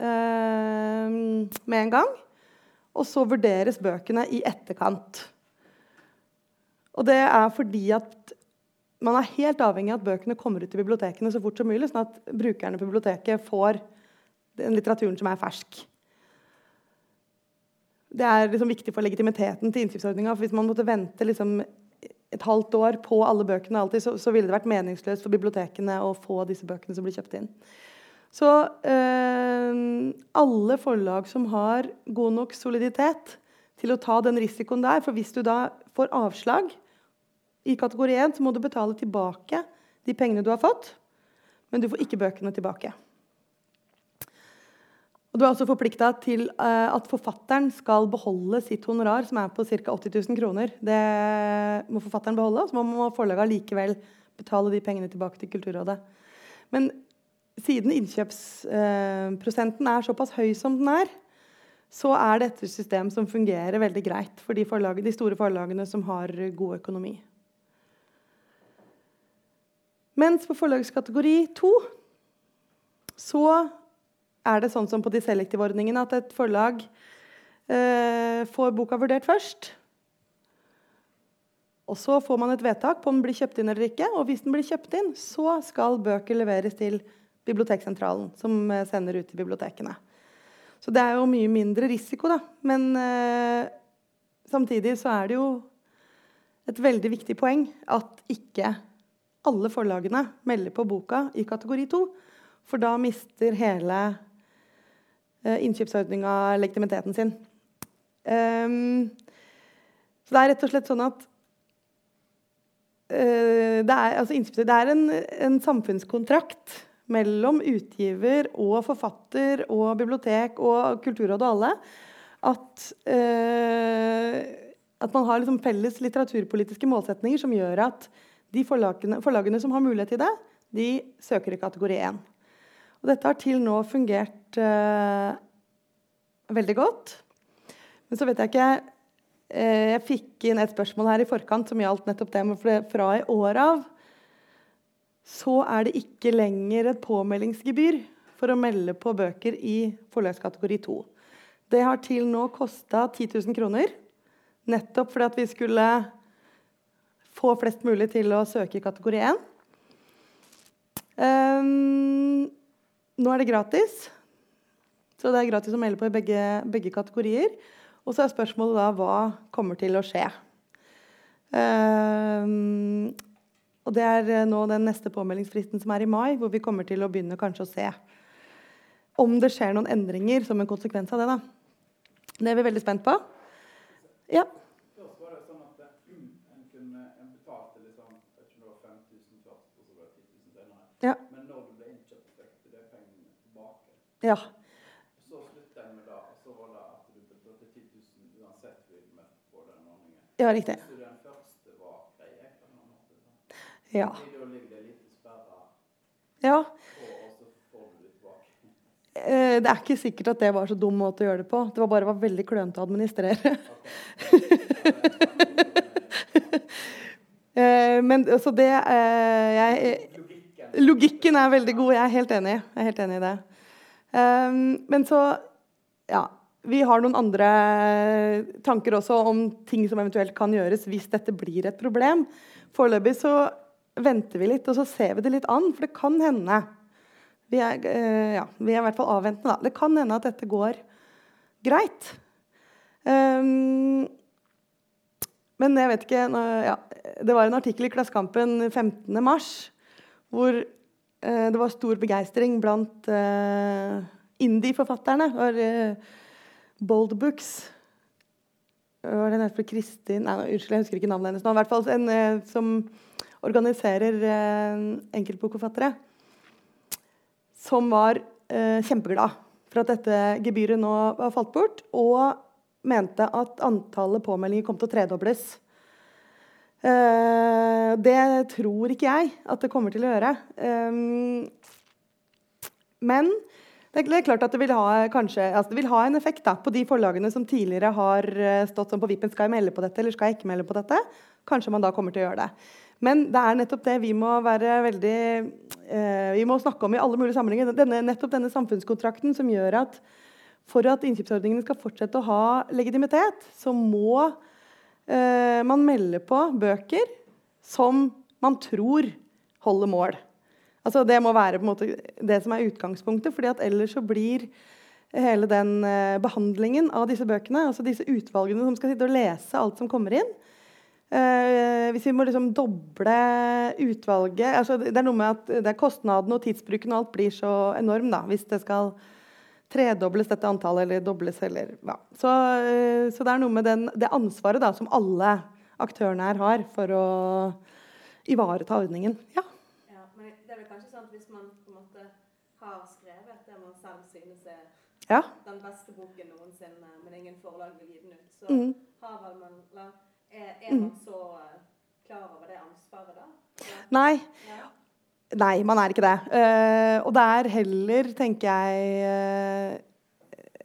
eh, med en gang. Og så vurderes bøkene i etterkant. Og det er fordi at man er helt avhengig av at bøkene kommer ut til bibliotekene så fort som mulig, sånn at brukerne på biblioteket får den litteraturen som er fersk det er liksom viktig for legitimiteten til innkjøpsordninga. Hvis man måtte vente liksom et halvt år på alle bøkene, alltid, så, så, ville det vært meningsløst for bibliotekene å få disse bøkene som blir kjøpt inn. Så øh, alle forlag som har god nok soliditet til å ta den risikoen der For hvis du da får avslag i kategori 1, så må du betale tilbake de pengene du har fått, men du får ikke bøkene tilbake. Og du er også forplikta til uh, at forfatteren skal beholde sitt honorar, som er på ca. 80 000 kroner. Det må forfatteren beholde, og så må forlaget likevel betale de pengene tilbake til Kulturrådet. Men siden innkjøpsprosenten uh, er såpass høy som den er, så er dette et system som fungerer veldig greit for de, forlag, de store forlagene som har god økonomi. Mens for forlagskategori 2 så er det sånn som på de selektive ordningene at et forlag eh, får boka vurdert først. Og Så får man et vedtak på om den blir kjøpt inn eller ikke. Og hvis den blir kjøpt inn, så skal bøker leveres til Biblioteksentralen, som eh, sender ut til bibliotekene. Så det er jo mye mindre risiko, da. Men eh, samtidig så er det jo et veldig viktig poeng at ikke alle forlagene melder på boka i kategori 2. For da mister hele innkjøpsordninga legitimiteten sin. Um, så det er rett og slett sånn at uh, det er, altså, det er en, en, samfunnskontrakt mellom utgiver og forfatter og bibliotek og Kulturrådet og alle at, uh, at man har liksom felles litteraturpolitiske målsetninger som gjør at de forlagene, forlagene som har mulighet til det, de søker i kategori 1. Og dette har til nå fungert uh, veldig godt. Men så vet jeg ikke uh, Jeg fikk inn et spørsmål her i forkant som gjaldt nettopp det. Men fra i år av så er det ikke lenger et påmeldingsgebyr for å melde på bøker i forlagskategori 2. Det har til nå kosta 10 000 kroner. Nettopp fordi at vi skulle få flest mulig til å søke i kategori 1. Um, nå er det gratis. Så det er gratis å melde på i begge, begge kategorier. Og så er spørsmålet da hva kommer til å skje. Um, og det er nå den neste påmeldingsfristen som er i mai, hvor vi kommer til å begynne kanskje å se om det skjer noen endringer som en konsekvens av det. da. Det er vi veldig spent på. Ja. Ja. Du Ja. Så slutta jeg med det, og så var det at du betalte 10 000 uansett vil møtt på den ordningen. Ja, riktig. Så den første var grei, på en måte. Ja. Da ligger det litt sperra ja. på, og så får du det tilbake. Eh, Det er ikke sikkert at det var så dum måte å gjøre det på. Det var bare var veldig klønete å administrere. Eh, Men så det eh, jeg, Logikken. Logikken er veldig god. Jeg er helt enig. Jeg er helt enig i det. Um, men så Ja. Vi har noen andre tanker også om ting som eventuelt kan gjøres hvis dette blir et problem. Foreløpig så venter vi litt, og så ser vi det litt an. For det kan hende Vi er, eh, ja, vi er i hvert fall avventende, da. Det kan hende at dette går greit. Um, men jeg vet ikke ja, Det var en artikkel i Klassekampen 15. mars hvor det var stor begeistring blant uh, indie-forfatterne. Var eh, Bold Books. Var det nettopp Kristin Nei, unnskyld, jeg husker ikke navnet hennes nå. Hvert fall en eh, som organiserer eh, enkeltbokforfattere. Som var eh, kjempeglad for at dette gebyret nå var falt bort. Og mente at antallet påmeldinger kom til å tredobles. Eh, det tror ikke jeg at det kommer til å gjøre. Um, men det det er klart at det vil ha, kanskje, altså det vil ha en effekt da, på de forlagene som tidligere har eh, stått sånn på vippen. Skal jeg melde på dette, eller skal jeg ikke melde på dette? Kanskje man da kommer til å gjøre det. Men det er nettopp det vi må være veldig eh, Vi må snakke om i alle mulige sammenhenger. Denne, nettopp denne samfunnskontrakten som gjør at for at innkjøpsordningene skal fortsette å ha legitimitet, så må eh, man melder på bøker som man tror holder mål. Altså Det må være måte det som er utgangspunktet, at ellers så blir hele den eh, behandlingen av disse bøkene, altså disse utvalgene som skal sitte og lese alt som kommer inn eh, Hvis vi må liksom doble utvalget altså Det er noe med at kostnaden og tidsbruken og alt blir så enorm da, hvis det skal tredobles dette antallet eller dobles eller ja. så, eh, så det er noe med den, det ansvaret da, som alle aktørene her har for å ivareta ordningen. Ja. Ja, men det er vel kanskje sånn at hvis man på en måte har skrevet det man selv synes er ja. den beste boken noensinne, men ingen forlag vil gi den ut, så mm. har vel man er, er man så eh, klar over det ansvaret da? Nei. Ja. Nei, man er ikke det. Uh, og det er heller, tenker jeg eh,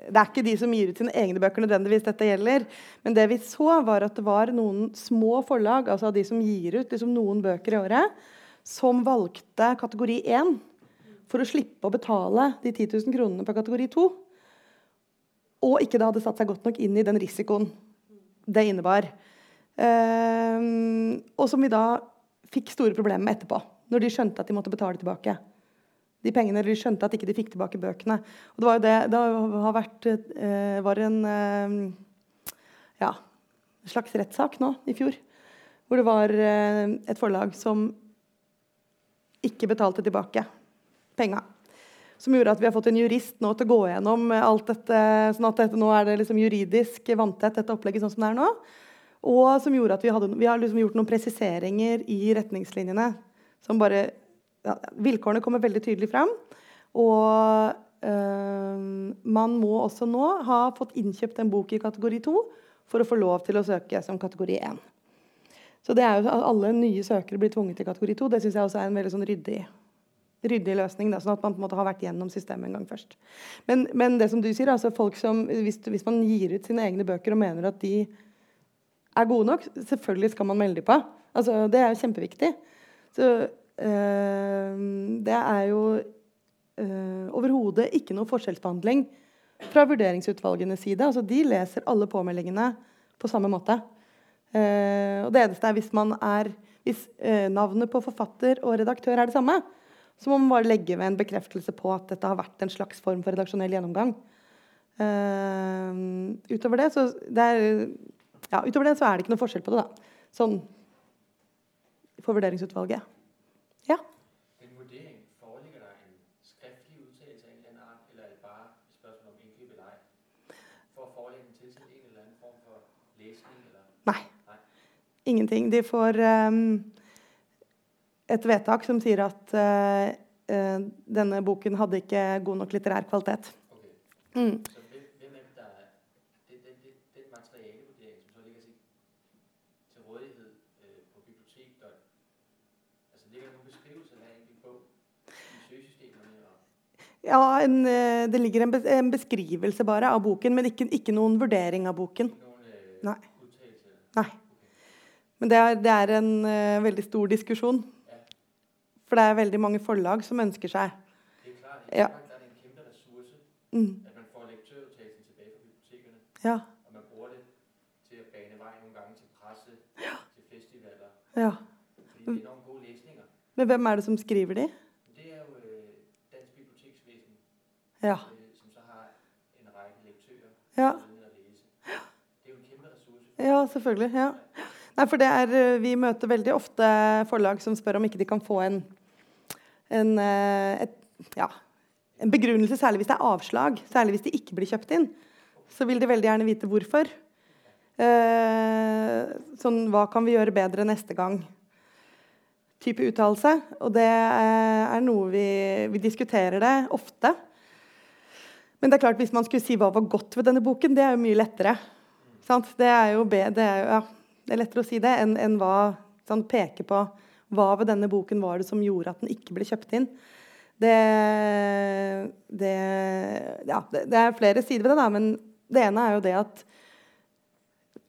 Det er ikke de som gir ut sine egne bøker nødvendigvis dette gjelder. Men det vi så, var at det var noen små forlag, altså de som gir ut liksom noen bøker i året, som valgte kategori 1 for å slippe å betale de 10 000 kronene på kategori 2. Og ikke da hadde satt seg godt nok inn i den risikoen det innebar. Eh, og som vi da fikk store problemer med etterpå, når de skjønte at de måtte betale tilbake de pengene. Eller de skjønte at ikke de fikk tilbake bøkene. Og det var jo det det har vært eh, var en eh, ja, slags rettssak nå i fjor, hvor det var eh, et forlag som ikke betalte tilbake penga. Som gjorde at vi har fått en jurist nå til å gå gjennom alt dette. sånn at dette nå er det liksom juridisk vanntett, dette opplegget sånn som det er nå. Og som gjorde at vi, hadde, vi har liksom gjort noen presiseringer i retningslinjene. Som bare, ja, Vilkårene kommer veldig tydelig fram. Og øh, man må også nå ha fått innkjøpt en bok i kategori 2 for å få lov til å søke som kategori 1. Så det er jo at alle nye søkere blir tvunget til kategori 2. Det syns jeg også er en veldig sånn ryddig, ryddig løsning. Da, sånn at man på en måte har vært gjennom systemet en gang først. Men, men det som du sier, altså folk som, hvis, hvis man gir ut sine egne bøker og mener at de er gode nok, selvfølgelig skal man melde dem på. Altså, det er jo kjempeviktig. Så øh, det er jo øh, overhodet ikke noe forskjellsbehandling fra vurderingsutvalgenes side. Altså, de leser alle påmeldingene på samme måte. Eh, og det eneste er hvis man er Hvis eh, navnet på forfatter og redaktør er det samme, så må man bare legge ved en bekreftelse på at dette har vært en slags form for redaksjonell gjennomgang. Eh, utover, det, det er, ja, utover det så er det ikke noe forskjell på det, da. Sånn for vurderingsutvalget. Ja. En vurdering, foreligger der en skriftlig uttalelse av en eller annen art, eller er det bare et spørsmål om innkjøp eller ei? For forelæggen tilsendt en eller annen form for lesning, eller? Nei. Ingenting. De får um, et vedtak som sier at eh, denne boken hadde ikke god nok litterær kvalitet. Okay. Mm. Så hvem, hvem er det, der er den, den, den, den materialevurdering, som så ligger til, til rådighed øh, på bibliotek, der, altså ligger der nogle beskrivelser af en enkelt bog i søgesystemerne? Og, Ja, en, eh, det ligger en, en beskrivelse bare av boken, men ikke, ikke noen vurdering av boken. udtalelse? Nei. Men det er, det er en uh, veldig stor diskusjon. For det er veldig mange forlag som ønsker seg Ja. ja. mm, at man får lektørudtagelsen tilbage fra bibliotekerne, Ja. og man bruger det til at bane vej nogle gange til presse, til festivaler, ja. fordi det er enormt gode læsninger. Men hvem er det som skriver de? Det er jo øh, Dansk Biblioteksvæsen, Ja. øh, som så har en række lektører, Ja. Det er jo en kæmpe ressource. Ja, selvfølgelig. ja. Nei, for det er, eh, Vi møter veldig ofte forlag som spør om ikke de kan få en, en, eh, et, ja, en begrunnelse, særlig hvis det er avslag. Særlig hvis de ikke blir kjøpt inn. Så vil de veldig gjerne vite hvorfor. Eh, sånn, Hva kan vi gjøre bedre neste gang? Type uttalelse. Og det er noe vi, vi diskuterer det ofte. Men det er klart, hvis man skulle si hva var godt ved denne boken, det er jo mye lettere. Sant? Det er jo det er, ja, det er lettere å si det enn enn hva sånn, peke på hva ved denne boken var det som gjorde at den ikke ble kjøpt inn. Det, det, ja, det, er flere sider ved det, da, men det ene er jo det at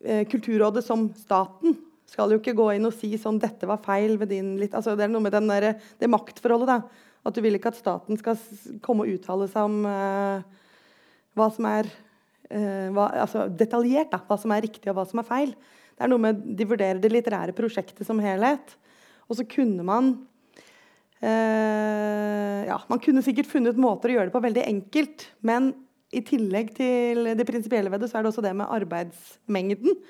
eh, Kulturrådet som staten skal jo ikke gå inn og si sånn 'Dette var feil ved din litt altså, Det er noe med der, det maktforholdet. da, At du vil ikke at staten skal komme og uttale seg om eh, hva som er eh, hva, altså detaljert, da, hva som er riktig og hva som er feil. Det er noe med De vurderer det litterære prosjektet som helhet. Og så kunne man eh, ja, Man kunne sikkert funnet måter å gjøre det på veldig enkelt. Men i tillegg til det prinsipielle ved det, så er det også det med arbeidsmengden.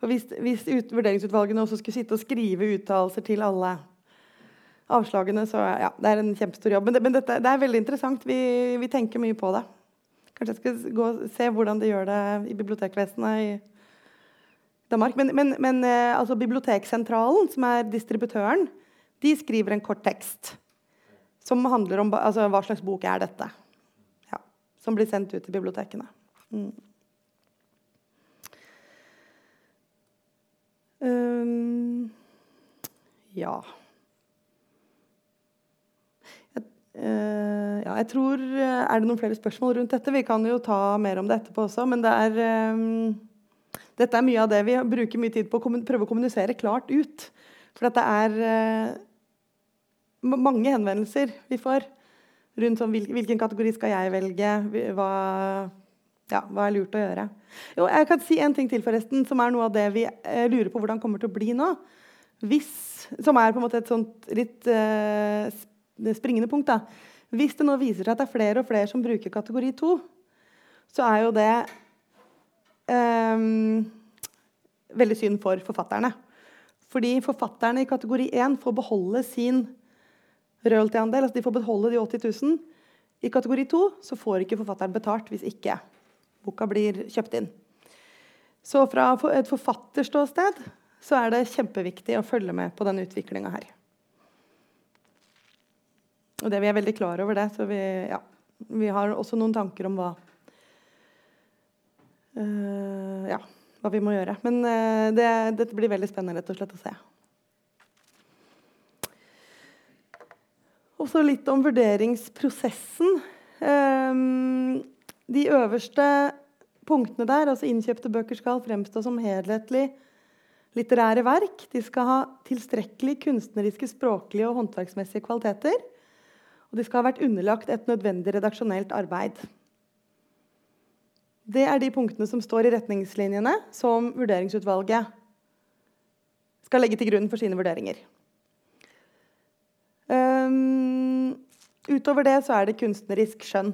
For hvis, hvis ut, vurderingsutvalgene også skulle sitte og skrive uttalelser til alle avslagene, så ja, det er en kjempestor jobb. Men, det, men dette, det er veldig interessant. Vi, vi tenker mye på det. Kanskje jeg skal gå og se hvordan de gjør det i bibliotekvesenet i Danmark. Men, men, men eh, altså Biblioteksentralen, som er distributøren, de skriver en kort tekst som handler om altså, hva slags bok er dette. Ja, som blir sendt ut til bibliotekene. Mm. Um, ja. Jeg, eh, ja, jeg tror eh, Er det noen flere spørsmål rundt dette? Vi kan jo ta mer om det etterpå også, men det er um, dette er mye av det vi bruker mye tid på å prøve å kommunisere klart ut. For at det er eh, mange henvendelser vi får rundt sånn, hvil, hvilken kategori skal jeg velge, hva, ja, hva er lurt å gjøre. Jo, jeg kan si en ting til, forresten, som er noe av det vi eh, lurer på hvordan kommer til å bli nå. Hvis, som er på en måte et sånt litt eh, sp- springende punkt. Da. Hvis det nå viser seg at det er flere og flere som bruker kategori 2, så er jo det um, veldig synd for forfatterne. Fordi forfatterne i kategori 1 får beholde sin royalty-andel. Altså de får beholde de 80 000. I kategori 2 så får ikke forfatteren betalt hvis ikke boka blir kjøpt inn. Så fra et forfatterståsted så er det kjempeviktig å følge med på denne utviklinga her. Og det, vi er veldig klar over det, så vi, ja, vi har også noen tanker om hva uh, ja, hva vi må gjøre. Men uh, det, dette blir veldig spennende rett og slett å se. Og så litt om vurderingsprosessen. Um, de øverste punktene der, altså innkjøpte bøker skal fremstå som helhetlig litterære verk. De skal ha tilstrekkelig kunstneriske, språklige og håndverksmessige kvaliteter. Og de skal ha vært underlagt et nødvendig redaksjonelt arbeid. Det er de punktene som står i retningslinjene som vurderingsutvalget skal legge til grunn for sine vurderinger. Um, utover det så er det kunstnerisk skjønn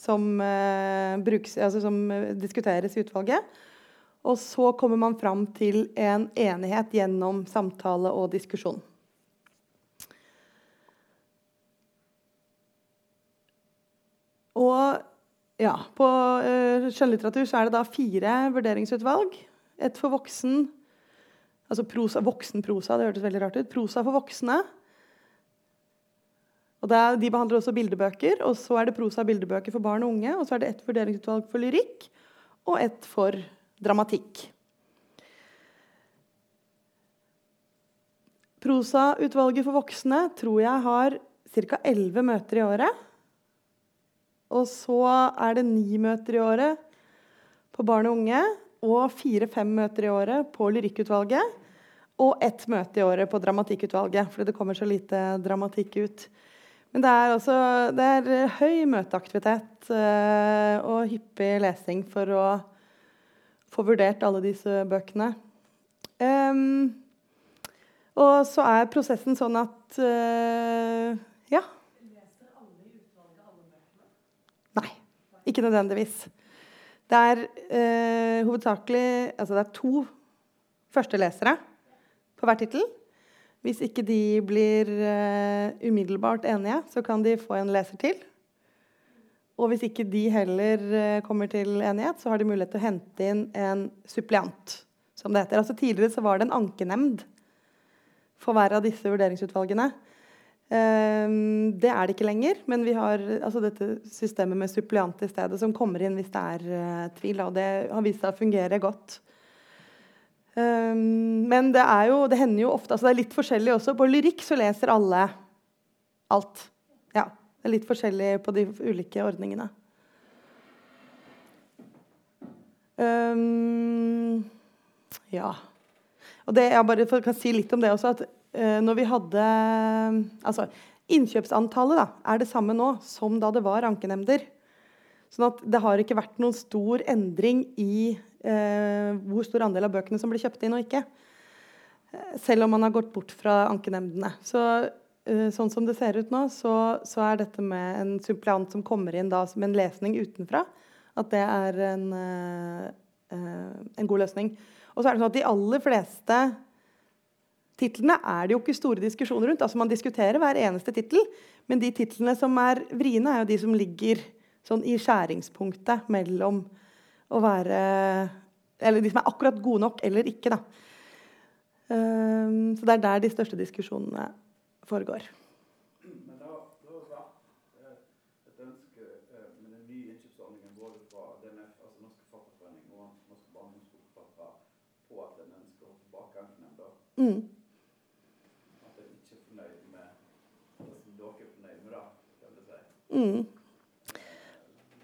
som, uh, brukes, altså som eh, diskuteres i utvalget. Og så kommer man fram til en enighet gjennom samtale og diskusjon. Og ja, på eh, skjønnlitteratur så er det da fire vurderingsutvalg. Et for voksen Altså prosa, voksenprosa, det hørtes veldig rart ut. Prosa for voksne. Og er, de behandler også bildebøker, og så er det prosa bildebøker for barn og unge. Og så er det ett vurderingsutvalg for lyrikk og ett for dramatikk. Prosautvalget for voksne tror jeg har ca. 11 møter i året. Og så er det ni møter i året på barn og unge. Og fire-fem møter i året på lyrikkutvalget. Og ett møte i året på dramatikkutvalget, fordi det kommer så lite dramatikk ut. Men det er, også, det er høy møteaktivitet uh, og hyppig lesing for å få vurdert alle disse bøkene. Um, og så er prosessen sånn at uh, Ja. Nei, ikke nødvendigvis. Det er eh, hovedsakelig Altså det er to førstelesere på hver tittel. Hvis ikke de blir eh, umiddelbart enige, så kan de få en leser til. Og hvis ikke de heller eh, kommer til enighet, så har de mulighet til å hente inn en suppliant. som det heter. Altså Tidligere så var det en ankenemnd for hver av disse vurderingsutvalgene. Um, det er det ikke lenger, men vi har altså dette systemet med suppliant i stedet, som kommer inn hvis det er uh, tvil. Og det har vist seg å fungere godt. Um, men det er jo, det hender jo ofte altså Det er litt forskjellig også. På lyrikk så leser alle alt. Ja, Det er litt forskjellig på de ulike ordningene. Um, ja. Og det, jeg bare kan si litt om det også. at når vi hadde altså Innkjøpsantallet da, er det samme nå som da det var ankenemnder. Sånn at det har ikke vært noen stor endring i eh, hvor stor andel av bøkene som blir kjøpt inn og ikke. Eh, selv om man har gått bort fra ankenemndene. Så, eh, sånn som det ser ut nå, så, så, er dette med en suppleant som kommer inn da, som en lesning utenfra, at det er en, eh, eh, en god løsning. Og så er det sånn at de aller fleste titlene er det jo ikke store diskusjoner rundt. Altså Man diskuterer hver eneste tittel, men de titlene som er vriene, er jo de som ligger sånn i skjæringspunktet mellom å være Eller de som er akkurat gode nok eller ikke. Da. Um, så det er der de største diskusjonene foregår. Men har, det har eh, et ønske eh, med den nye innkjøpsordningen både fra DNF, altså Norsk Forfatterforening og Norske barndomsbokforfattere på at en ønsker å tilbake ankenemnda. Mm. At en ikke er fornøyd med det som dere er fornøyd med, da, kan du si. Mm.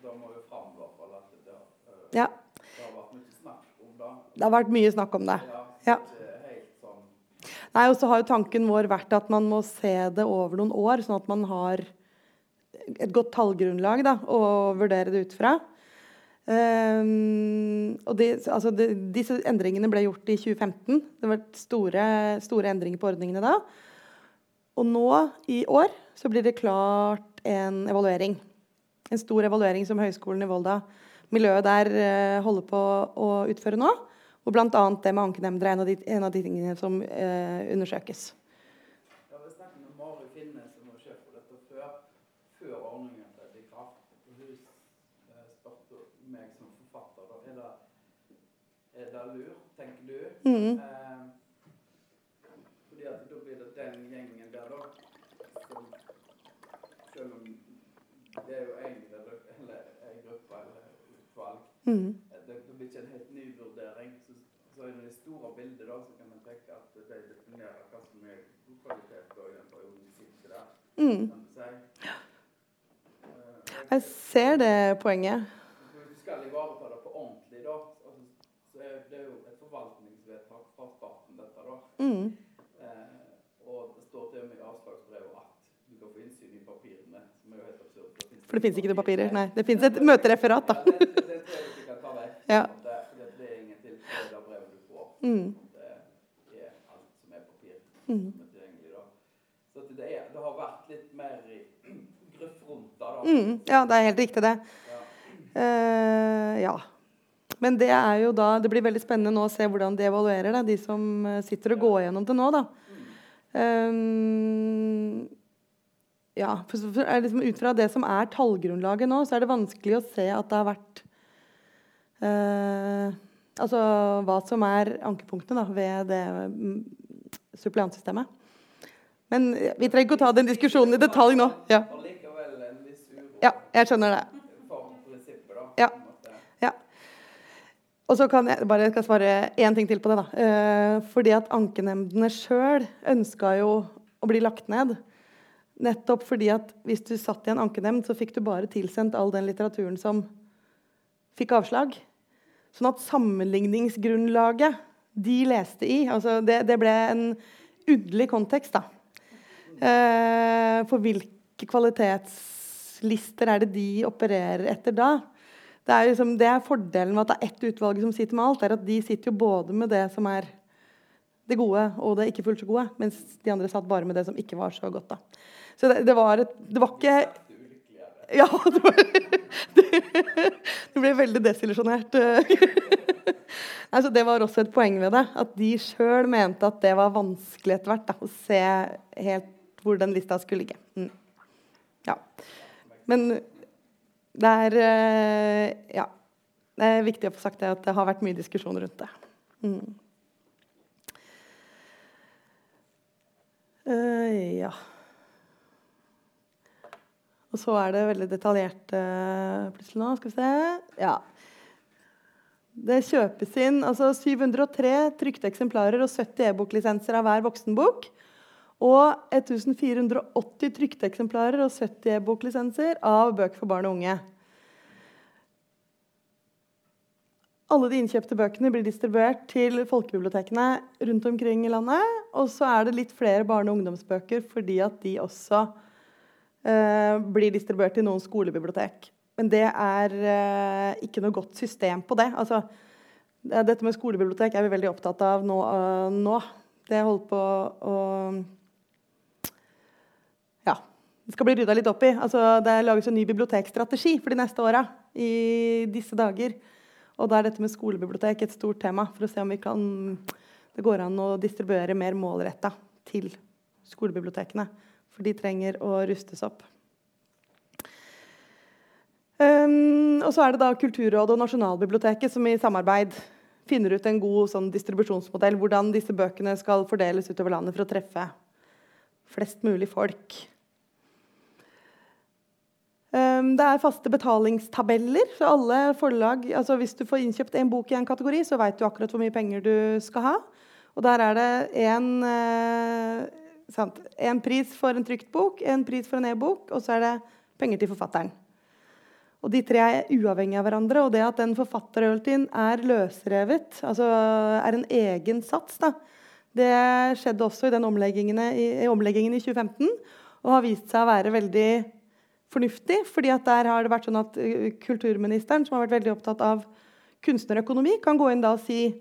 Da må jo fram i hvert at det, eh, Ja. det har vært mye snakk om det. Det har vært mye snakk om det. Ja, sånn Nei, og så har jo tanken vår vært at man må se det over noen år, sånn at man har et godt tallgrunnlag da, å vurdere det ut fra. Um, og de, altså de, disse endringene ble gjort i 2015. Det var store, store endringer på ordningene da. Og nå i år så blir det klart en evaluering. En stor evaluering som Høgskolen i Volda, miljøet der, eh, holder på å utføre nå. Og bl.a. det med ankenemnder er en av de, en av de tingene som eh, undersøkes. Jeg har snakket med Mari Finne, som var sjef for dette før, før ordningen trådte i kraft. Hun eh, spurte meg som forfatter da, er det, er det lurt, tenker du? Mhm. Eh, fordi at da blir det den gjengen der, da, som selv om det er jo en, eller, eller en gruppe eller Mhm. eh, det, det blir ikke en helt ny vurdering. Så, så i det store bildet da, så kan man tenke at de definerer hva som er god kvalitet i den perioden vi sitter der. Mm. Kan du si. Eh, Jeg ser det poenget. du skal ivareta det på ordentlig, da, altså, så er det jo et forvaltningsvedtak fra staten, dette, da. Mm. Eh, og det står til og med i avslagsbrevet at du kan få innsyn i papirene, er. For det fins ikke noen papirer. Nei, det fins et møtereferat, da. Ja, det, det, det Ja. Det, det, det er ingen tilfelle av brevet du får. Mm. Det er alt som er papir Mm. som er tilgjengelig. da. Så det, er, det har vært litt mer gruff rundt det. da. Mhm. Ja, det er helt riktig, det. Ja. Uh, ja. Men det er jo da Det blir veldig spennende nå å se hvordan de evaluerer, det, de som eh, sitter og går gjennom det nå, da. Um, ja, for, for, liksom ut fra det som er tallgrunnlaget nå, så er det vanskelig å se at det har vært Altså hva som er ankepunktene da, ved det mm, suppleantsystemet. Men vi trenger ikke å ta den diskusjonen i detalj nå. Ja, ja jeg skjønner det. Ja. Ja. Og så kan jeg bare jeg skal svare én ting til på det. da. Eh, fordi at ankenemndene sjøl ønska jo å bli lagt ned. Nettopp fordi at hvis du satt i en ankenemnd, så fikk du bare tilsendt all den litteraturen som fikk avslag. Sånn at sammenligningsgrunnlaget de leste i altså det, det ble en underlig kontekst, da. Eh, for hvilke kvalitetslister er det de opererer etter da? Det er, liksom, det er fordelen med at det er ett utvalg som sitter med alt. er at De sitter jo både med det som er det gode og det ikke fullt så gode, mens de andre satt bare med det som ikke var så godt. da. Så det, det, var, et, det var ikke Ja, det, det ble veldig desillusjonert. altså, det var også et poeng ved det. At de sjøl mente at det var vanskelig etter hvert da, å se helt hvor den lista skulle ligge. Mm. Ja. Men det er eh, Ja. Det er viktig å få sagt det at det har vært mye diskusjon rundt det. Eh, ja. Og så er det veldig detaljert uh, plutselig nå. Skal vi se. Ja. Det kjøpes inn altså 703 trykte eksemplarer og 70 e-boklisenser av hver voksenbok. Og 1480 trykte eksemplarer og 70 e-boklisenser av bøker for barn og unge. Alle de innkjøpte bøkene blir distribuert til folkebibliotekene rundt omkring i landet. Og så er det litt flere barne- og ungdomsbøker fordi at de også eh, blir distribuert til noen skolebibliotek. Men det er eh, ikke noe godt system på det. Altså, dette med skolebibliotek er vi veldig opptatt av nå. eh, nå. Det holder på å Ja. Det skal bli rydda litt opp i. Altså, det lages en ny bibliotekstrategi for de neste åra i disse dager. Og da er dette med skolebibliotek et stort tema for å se om vi kan, det går an å distribuere mer målretta til skolebibliotekene. For de trenger å rustes opp. Um, og så er det da Kulturrådet og Nasjonalbiblioteket som i samarbeid finner ut en god sånn, distribusjonsmodell. Hvordan disse bøkene skal fordeles utover landet for å treffe flest mulig folk. Um, det er faste betalingstabeller. så alle forlag, altså Hvis du får innkjøpt en bok i en kategori, så vet du akkurat hvor mye penger du skal ha. Og der er det en, eh, en pris for en trykt bok, en pris for en e-bok, og så er det penger til forfatteren. Og De tre er uavhengige av hverandre. Og det at den forfatterøltien er løsrevet, altså er en egen sats, da, det skjedde også i den omleggingen i, i omleggingen i 2015 og har vist seg å være veldig fornuftig. fordi at der har det vært sånn at uh, Kulturministeren, som har vært veldig opptatt av kunstnerøkonomi, kan gå inn da og si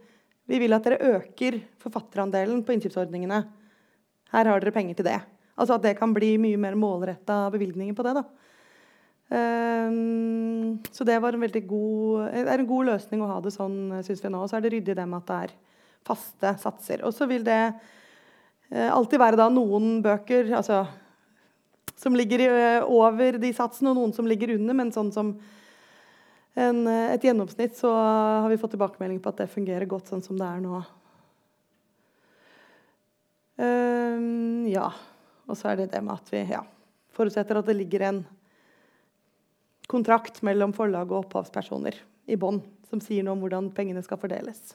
vi vil at dere øker forfatterandelen på innkjøpsordningene. Her har dere penger til det. Altså at det kan bli mye mer målretta bevilgninger på det. da. Um, så det var en veldig god, er en god løsning å ha det sånn, syns vi nå. Så er det ryddig det med at det er faste satser. Og så vil det uh, alltid være da noen bøker altså, som ligger uh, over de satsene, og noen som ligger under. Men sånn som en, uh, et gjennomsnitt så har vi fått tilbakemelding på at det fungerer godt sånn som det er nå. Um, ja. Og så er det det med at vi ja, forutsetter at det ligger en kontrakt mellom forlag og opphavspersoner i bånn som sier noe om hvordan pengene skal fordeles.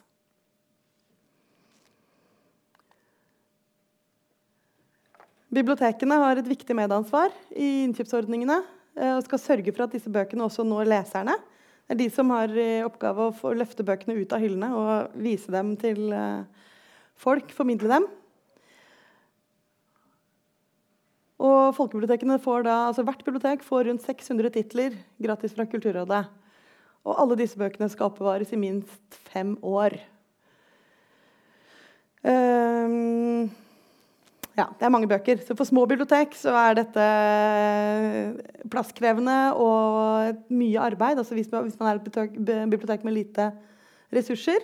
Bibliotekene har et viktig medansvar i innkjøpsordningene eh, og skal sørge for at disse bøkene også når leserne. Det er de som har i oppgave å løfte bøkene ut av hyllene og vise dem til eh, folk, formidle dem. Og folkebibliotekene får da, altså Hvert bibliotek får rundt 600 titler gratis fra Kulturrådet. Og alle disse bøkene skal oppbevares i minst fem år. Um, ja, det er mange bøker. Så for små bibliotek så er dette plasskrevende og mye arbeid. Altså hvis man, hvis man er et bibliotek med lite ressurser.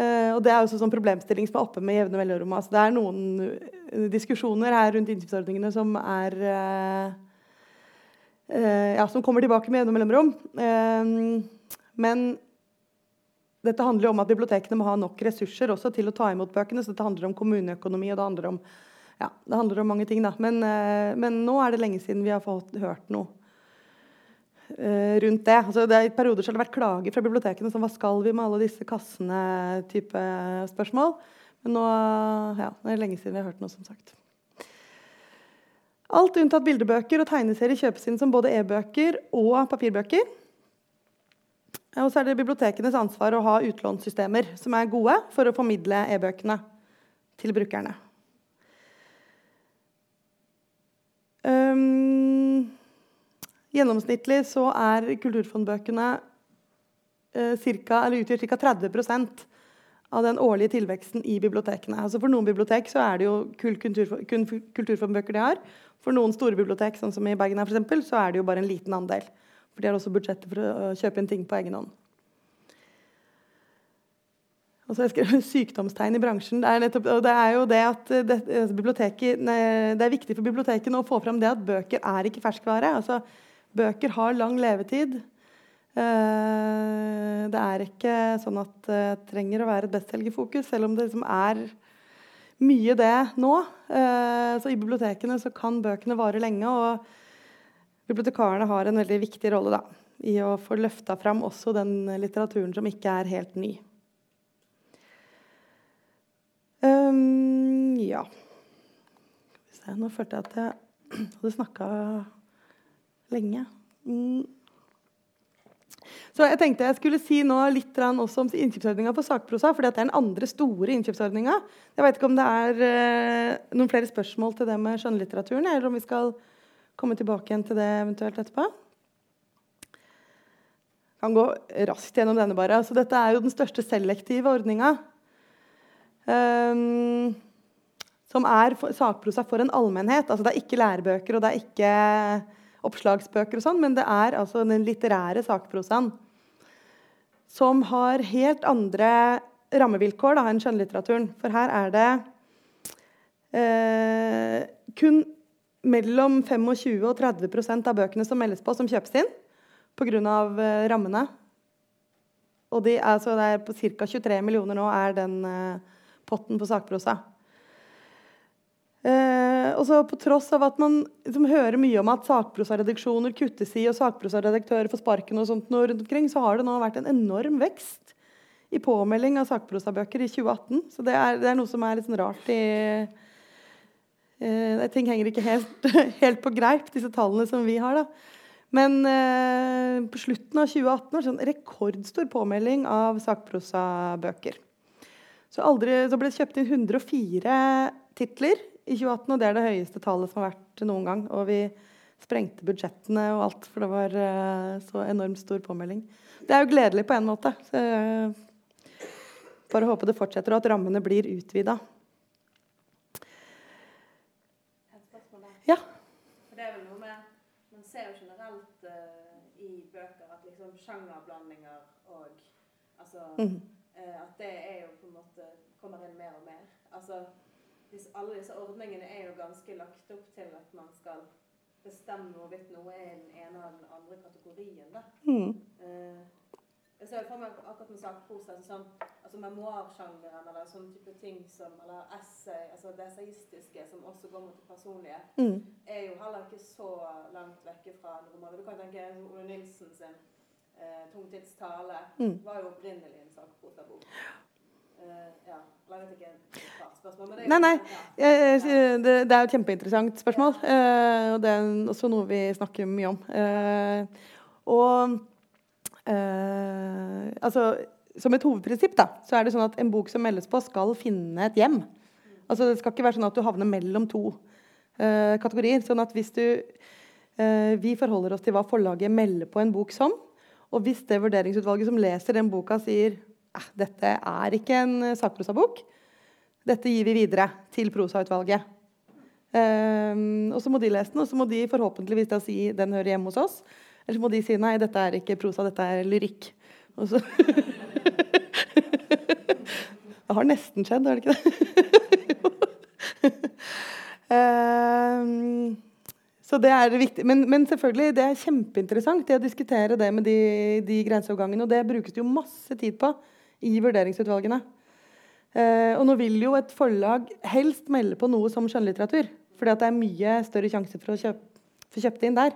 Uh, og Det er også sånn problemstilling som er oppe med jevne mellomrom. Altså, det er noen diskusjoner her rundt innkjøpsordningene som er uh, uh, ja, som kommer tilbake med jevne mellomrom. men dette handler jo om at bibliotekene må ha nok ressurser også til å ta imot bøkene. Så dette handler om kommuneøkonomi, og det handler om ja, det handler om mange ting, da. Men, eh, men nå er det lenge siden vi har fått hørt noe eh, rundt det. Altså, det I perioder har det vært klager fra bibliotekene som hva skal vi med alle disse kassene-type spørsmål. Men nå ja, det er lenge siden vi har hørt noe, som sagt. Alt unntatt bildebøker og tegneserier kjøpes inn som både e-bøker og papirbøker. Og så er det bibliotekenes ansvar å ha utlånssystemer som er gode for å formidle e-bøkene til brukerne. Um, gjennomsnittlig så er kulturfondbøkene uh, cirka, utgjør ca. 30% av den årlige tilveksten i bibliotekene. Altså for noen bibliotek så er det jo kun, kulturfondbøker de har. For noen store bibliotek, sånn som i Bergen her eksempel, så er det jo bare en liten andel. For de har også budsjettet for å kjøpe inn ting på egen hånd. Og så har jeg skrevet 'sykdomstegn i bransjen'. Det er, nettopp, det er jo det at det, altså det, er viktig for bibliotekene å få fram det at bøker er ikke ferskvare. Altså, bøker har lang levetid. Eh, det er ikke sånn at det trenger å være et bestselgerfokus, selv om det liksom er mye det nå. Eh, så I bibliotekene så kan bøkene vare lenge. og Bibliotekarene har en veldig viktig rolle da, i å få løfta fram også den litteraturen som ikke er helt ny. Um, ja Nå følte jeg at jeg hadde snakka lenge. Mm. Så jeg tenkte jeg skulle si nå litt også om innkjøpsordninga for sakprosa. For det er den andre store innkjøpsordninga. Jeg vet ikke om det er eh, noen flere spørsmål til det med skjønnlitteraturen, eller om vi skal komme tilbake igjen til det eventuelt etterpå. Jeg kan gå raskt gjennom denne. bare. Så dette er jo den største selektive ordninga. Um, som er for, sakprosa for en allmennhet. Altså, det er ikke lærebøker og det er ikke oppslagsbøker, og sånn, men det er altså den litterære sakprosaen. Som har helt andre rammevilkår da, enn skjønnlitteraturen. For her er det eh, kun mellom 25 og 30% av bøkene som meldes på, som kjøpes inn pga. Eh, rammene. Og de, altså det er på ca. 23 millioner nå er den eh, potten på sakprosa. Eh, og så På tross av at man liksom, hører mye om at sakprosaredaksjoner kuttes i, og sakprosaredaktører får sparken, og sånt noe rundt omkring, så har det nå vært en enorm vekst i påmelding av sakprosabøker i 2018. Så det er, det er noe som er litt sånn rart i Eh, ting henger ikke helt, helt, på greip, disse tallene som vi har. da. Men eh, på slutten av 2018 var det sånn rekordstor påmelding av sakprosabøker. Så, aldri, så ble det kjøpt inn 104 titler i 2018, og det er det høyeste tallet som har vært noen gang. Og vi sprengte budsjettene og alt, for det var uh, så enormt stor påmelding. Det er jo gledelig på en måte. Så, uh, bare håpe det fortsetter, og at rammene blir utvida. Ja. Det er vel noe med Man ser jo generelt uh, i bøker at liksom sjangerblandinger og Altså mm. uh, At det er jo på en måte kommer inn mer og mer. Altså Alle disse ordningene er jo ganske lagt opp til at man skal bestemme hvorvidt noe er den ene eller den andre kategorien. da. Mm. Uh, jeg ser for meg akkurat med sakprosa sånn, altså memoarsjangeren eller sånne type ting som Eller essay, altså det essayistiske som også går mot det personlige, mm. er jo heller ikke så langt vekke fra en roman. Du kan tenke Ole Nilsen sin uh, tale' mm. var jo opprinnelig en sakprosabok. Nei, nei. Ja. Det, det, er jo et kjempeinteressant spørsmål. Uh, og det er også noe vi snakker mye om. Og altså, som et hovedprinsipp da, så er det sånn at en bok som meldes på, skal finne et hjem. Altså, det skal ikke være sånn at du havner mellom to kategorier. sånn at hvis du Vi forholder oss til hva forlaget melder på en bok som. Og hvis det vurderingsutvalget som leser den boka, sier eh, dette er ikke en sakprosabok, dette gir vi videre til prosautvalget. Um, og så må de lese den, og så må de forhåpentligvis da si den hører hjemme hos oss. Eller så må de si nei, dette er ikke prosa, dette er lyrikk. Og så Det har nesten skjedd, har det ikke det? um, så det er viktig. Men, men, selvfølgelig, det er kjempeinteressant det å diskutere det med de, de grenseovergangene. Og det brukes det jo masse tid på i vurderingsutvalgene. Eh, og nå vil jo et forlag helst melde på noe som skjønnlitteratur. Fordi det er mye større sjanse for å kjøpe, få kjøpt inn der.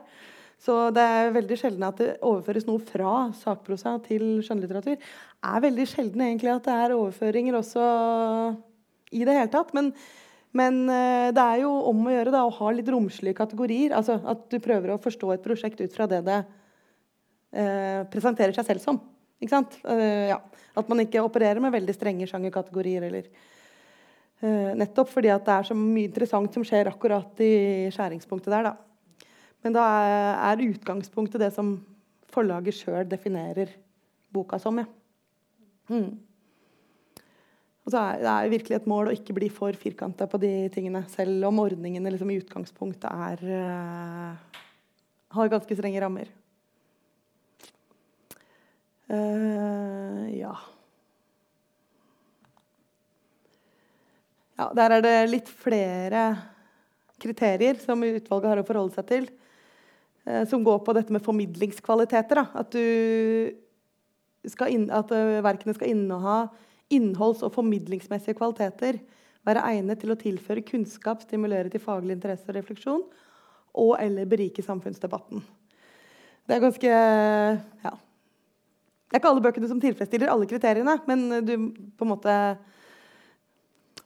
Så det er veldig sjelden at det overføres noe fra sakprosa til skjønnlitteratur. Det er veldig sjelden egentlig at det er overføringer også i det hele tatt. Men, men eh, det er jo om å gjøre da, å ha litt romslige kategorier. Altså at du prøver å forstå et prosjekt ut fra det det eh, presenterer seg selv som. Ikke sant? Uh, ja. At man ikke opererer med veldig strenge sjangerkategorier. Eller, uh, nettopp fordi det er så mye interessant som skjer akkurat i skjæringspunktet der. Da. Men da er, utgangspunktet det som forlaget sjøl definerer boka som. Ja. Mm. Og så er det er virkelig et mål å ikke bli for firkanta på de tingene, selv om ordningene liksom i utgangspunktet er, uh, har ganske strenge rammer. Uh, ja. ja. Der er det litt flere kriterier som utvalget har å forholde seg til. Uh, som går på dette med formidlingskvaliteter. At, inn, at uh, verkene skal inneha innholds- og formidlingsmessige kvaliteter. Være egnet til å tilføre kunnskap, stimulere til faglig interesse og refleksjon. Og eller berike samfunnsdebatten. Det er ganske ja, det er ikke alle bøkene som tilfredsstiller alle kriteriene, men du på en måte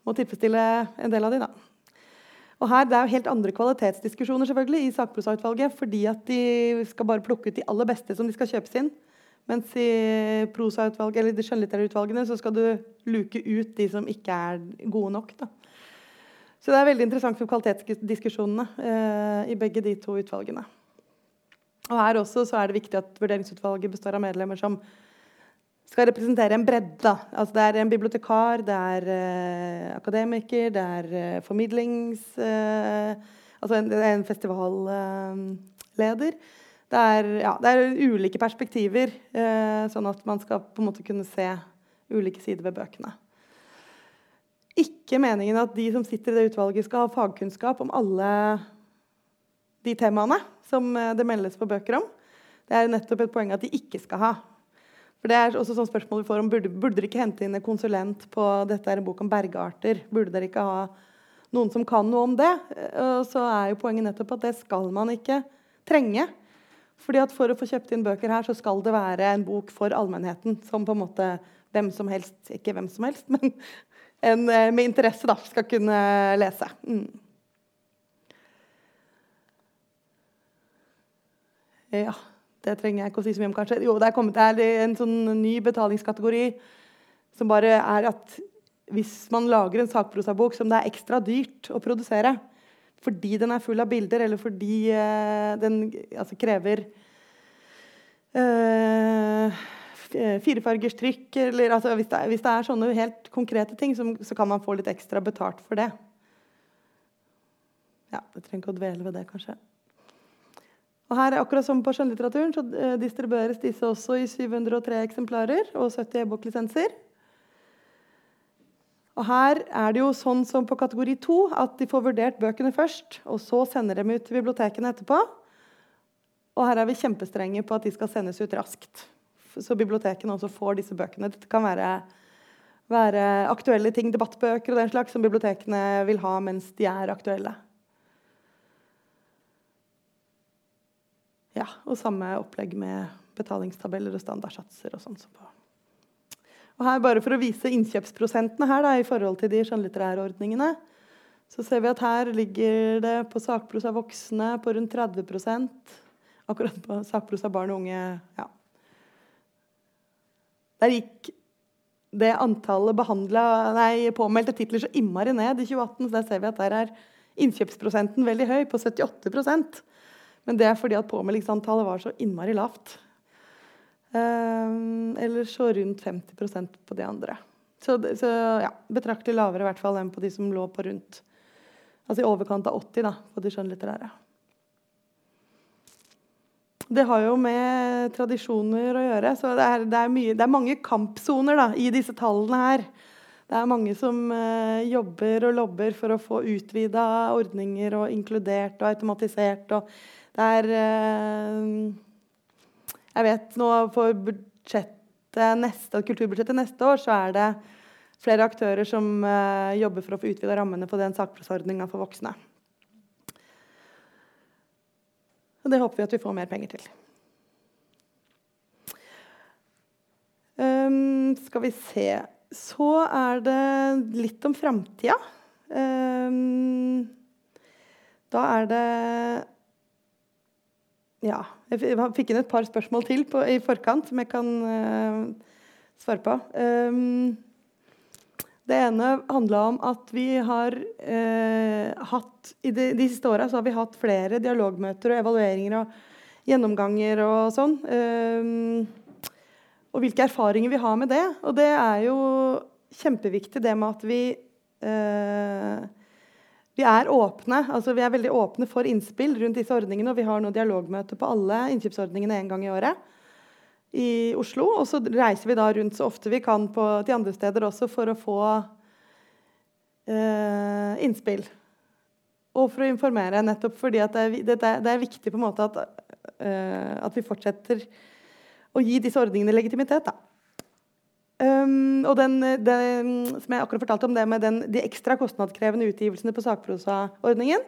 må tilfredsstille en del av de. Og her, Det er jo helt andre kvalitetsdiskusjoner selvfølgelig i sakprosautvalget, fordi at de skal bare plukke ut de aller beste som de skal kjøpes inn. Mens i prosautvalget, eller de skjønnlitterære utvalgene så skal du luke ut de som ikke er gode nok. Da. Så det er veldig interessant for kvalitetsdiskusjonene eh, i begge de to utvalgene. Og her også så er det viktig at vurderingsutvalget består av medlemmer som skal representere en bredde. Altså det er en bibliotekar, det er eh, akademiker, det er eh, formidlings... Eh, altså en, en festivalleder. Det er, ja, det er, ulike perspektiver, eh, sånn at man skal på en måte kunne se ulike sider ved bøkene. Ikke meningen at de som sitter i det utvalget, skal ha fagkunnskap om alle de temaene som eh, det meldes på bøker om. Det er nettopp et poeng at de ikke skal ha. For det er også sånn spørsmål vi får om Burde, burde dere ikke hente inn en konsulent på dette er en bok om bergarter? Burde dere ikke ha noen som kan noe om det? Eh, og så er jo poenget nettopp at det skal man ikke trenge. Fordi at For å få kjøpt inn bøker her, så skal det være en bok for allmennheten. Som på en måte hvem som helst, ikke hvem som helst, men en eh, med interesse da, skal kunne lese. Mm. Ja, det trenger jeg ikke å si så mye om, kanskje. Jo, det er kommet er en sånn ny betalingskategori som bare er at hvis man lager en sakprosabok som det er ekstra dyrt å produsere fordi den er full av bilder, eller fordi uh, den altså, krever uh, firefargers trykk eller, altså, hvis, det, hvis, det, er sånne helt konkrete ting, så, så, kan man få litt ekstra betalt for det. Ja, Jeg trenger ikke å dvele ved det, kanskje. Og her, akkurat som på skjønnlitteraturen, så eh, distribueres disse også i 703 eksemplarer og 70 e-boklisenser. Og her er det jo sånn som på kategori 2 at de får vurdert bøkene først, og så sender dem ut til bibliotekene etterpå. Og her er vi kjempestrenge på at de skal sendes ut raskt. Så bibliotekene også får disse bøkene. Dette kan være, være aktuelle ting, debattbøker og den slags, som bibliotekene vil ha mens de er aktuelle. Ja, og samme opplegg med betalingstabeller og standardsatser og sånn. Og her, bare for å vise innkjøpsprosentene her da, i forhold til de skjønnlitterære ordningene, så ser vi at her ligger det på sakprosa voksne på rundt 30% Akkurat på sakprosa barn og unge ja. Der gikk det antallet behandla, nei, påmeldte titler så innmari ned i 2018. Så der ser vi at der er innkjøpsprosenten veldig høy, på 78 men det er fordi at påmeldingsantallet var så innmari lavt. Um, eller så rundt 50% på de andre. Så, så ja, betraktelig lavere i hvert fall enn på de som lå på rundt Altså i overkant av 80 da, på de skjønnlitterære. Det har jo med tradisjoner å gjøre. så Det er, det er, mye, det er mange kampsoner da, i disse tallene her. Det er mange som uh, jobber og lobber for å få utvida ordninger og inkludert og automatisert. og det er eh, Jeg vet nå for budsjettet neste, kulturbudsjettet neste år så er det flere aktører som eh, jobber for å få utvida rammene på den sakprosordninga for voksne. Og det håper vi at vi får mer penger til. Um, skal vi se Så er det litt om framtida. Um, da er det Ja. Jeg fikk inn et par spørsmål til på, i forkant som jeg kan uh, svare på. Um, det ene handla om at vi har uh, hatt I de, de siste åra har vi hatt flere dialogmøter og evalueringer og gjennomganger og sånn. Um, og hvilke erfaringer vi har med det. Og det er jo kjempeviktig det med at vi eh, vi er åpne altså vi er veldig åpne for innspill rundt disse ordningene. og Vi har nå dialogmøte på alle innkjøpsordningene en gang i året i Oslo. Og så reiser vi da rundt så ofte vi kan på, til andre steder også for å få eh, innspill. Og for å informere, nettopp fordi det er, det, det, er, viktig på en måte at, eh, at, vi fortsetter å gi disse ordningene legitimitet. Um, og den, det, som jeg akkurat fortalte om det med den, de ekstra kostnadskrevende utgivelsene på sakprosaordningen,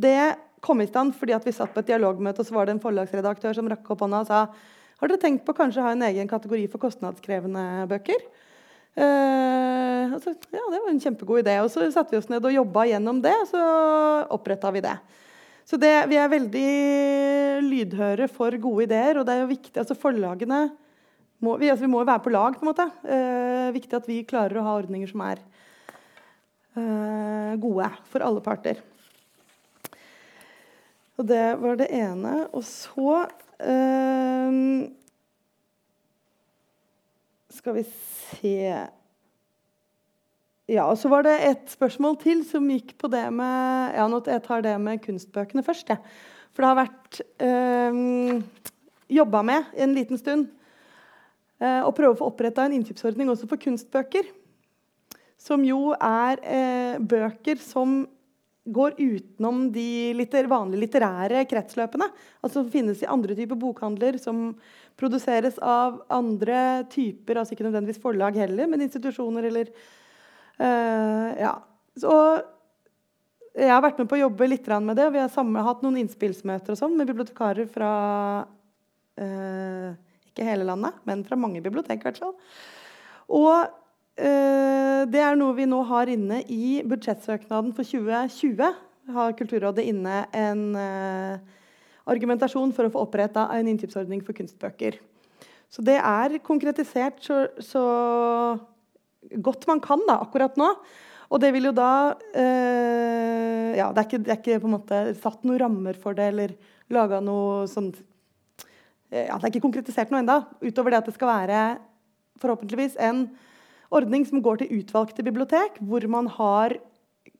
det kom i stand fordi at vi satt på et dialogmøte, og så var det en forlagsredaktør som rakk opp hånda og sa har dere tenkt på kanskje å ha en egen kategori for kostnadskrevende bøker? Uh, altså, ja, det var en kjempegod idé. Og så satte vi oss ned og jobba gjennom det, og så oppretta vi det. Så det, vi er veldig lydhøre for gode ideer, og det er jo viktig altså Forlagene må, vi, altså vi må jo være på lag, på en måte. Eh, viktig at vi klarer å ha ordninger som er eh, gode for alle parter. Og det var det ene. Og så eh, skal vi se Ja, og så var det et spørsmål til som gikk på det med Ja, nå jeg tar det med kunstbøkene først. Ja. For det har vært ehm, jobba med en liten stund uh, å prøve å få oppretta en innkjøpsordning også for kunstbøker. Som jo er uh, bøker som går utenom de litter, vanlige litterære kretsløpene. Altså finnes i andre typer bokhandler, som produseres av andre typer, altså ikke nødvendigvis forlag heller, men institusjoner eller uh, Ja. Så jeg har vært med på å jobbe litt med det. og Vi har sammen, hatt noen innspillsmøter og sånn med bibliotekarer fra uh, ikke hele landet, men fra mange bibliotek. hvert fall. Og Eh, det er noe vi nå har inne i budsjettsøknaden for 2020. Har Kulturrådet inne en eh, argumentasjon for å få oppretta en innkjøpsordning for kunstbøker. Så det er konkretisert så, så godt man kan da, akkurat nå. Og det vil jo da eh, Ja, det er, ikke, det er, ikke, på en måte satt noen rammer for det eller laga noe sånt ja, Det er ikke konkretisert noe ennå, utover det at det skal være forhåpentligvis en ordning som går til utvalgte bibliotek, hvor man har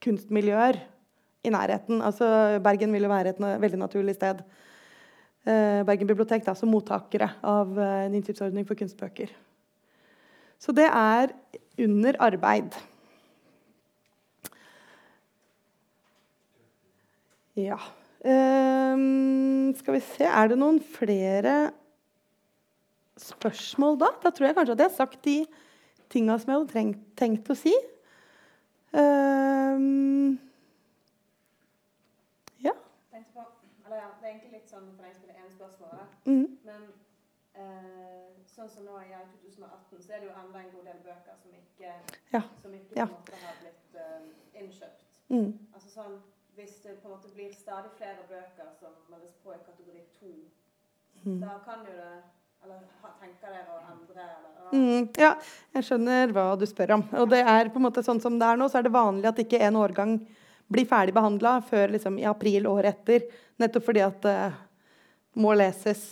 kunstmiljøer i nærheten. Altså, Bergen vil jo være et veldig naturlig sted. Eh, Bergen bibliotek da, som mottakere av eh, en innkjøpsordning for kunstbøker. Så det er under arbeid. Ja. Um, skal vi se Er det noen flere spørsmål da? Da tror jeg kanskje at jeg har sagt de tinga som jeg hadde trengt, tenkt å si. Um, ja. På, eller, ja. Det er egentlig litt sånn for deg som det ene spørsmålet. Mm. Men eh, sånn som nå i 2018, så er det jo enda en god del bøker som ikke, ja. som ikke måte har blitt uh, innkjøpt. Mm. Altså sånn, Hvis det på en måte blir stadig flere bøker som meldes på i kategori to, mm. da kan jo det eller tenker dere å endre? Eller, mm, ja, jeg skjønner hva du spør om. Og det er på en måte sånn som det er nå, så er det vanlig at ikke en årgang blir ferdig behandla før liksom, i april året etter. Nettopp fordi at det uh, må leses.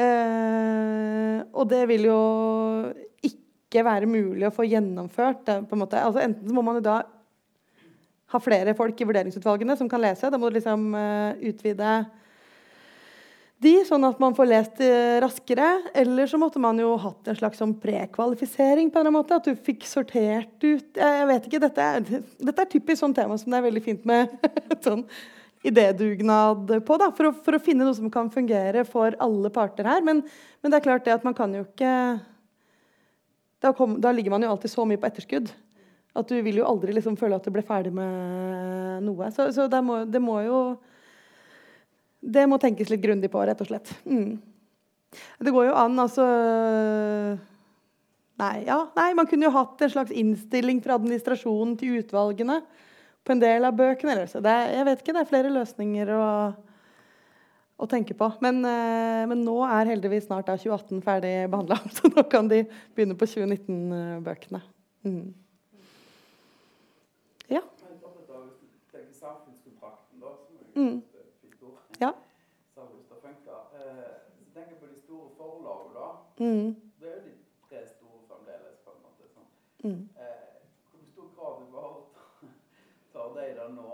Uh, og det vil jo ikke være mulig å få gjennomført. Det, på en måte. Altså, enten så må man jo da ha flere folk i vurderingsutvalgene som kan lese. Da må du liksom uh, utvide de, sånn at man får lest det raskere. Eller så måtte man jo hatt en slags sånn prekvalifisering. på en eller annen måte, At du fikk sortert ut Jeg vet ikke, Dette er, dette er typisk sånn tema som det er veldig fint med sånn idédugnad på. da, for å, for å, finne noe som kan fungere for alle parter her. Men, men, det er klart det at man kan jo ikke da, kom, da ligger man jo alltid så mye på etterskudd. At du vil jo aldri liksom føle at du ble ferdig med noe. Så, så det, må, det må jo Det må tenkes litt grundig på, rett og slett. Mm. Det går jo an, altså Nei, ja, nei, man kunne jo hatt en slags innstilling fra administrasjonen til utvalgene på en del av bøkene. Eller, det, jeg vet ikke, det er flere løsninger å, å tenke på. Men, eh, men, nå er heldigvis snart da 2018 ferdig behandla, så nå kan de begynne på 2019-bøkene. Mm. Ja. Mm. Ja. Mm. Det er jo de tre store fremdeles, på en måte. Sånn. Mm. Eh, hvor stor grad du bare tar de der nå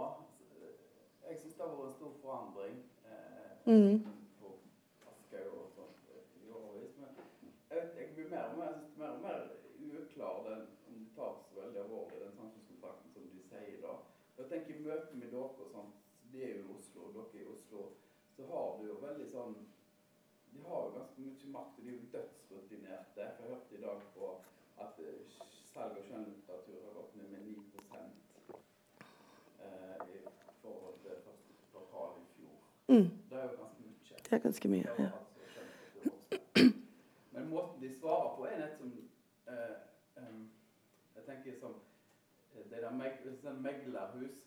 Jeg syns det har vært en stor forandring eh, mm. på de veldig alvorlig den samfunnskontrakten som de sier da. Jeg tenker I møte med dere og sånt, de er jo i Oslo, og dere er i Oslo, så har du jo veldig sånn de har jo ganske mye makt, og de er jo dødsrutinerte. Jeg hørte i dag på at eh, salg av skjønnlitteratur har gått ned med 9 eh, i forhold til første kvartal i fjor. Mm. Det er jo ganske mye. Det er ganske mye, ja. Men måten de svarer på, er nett som eh, um, Jeg tenker som eh, det der meg, sånn meglerhus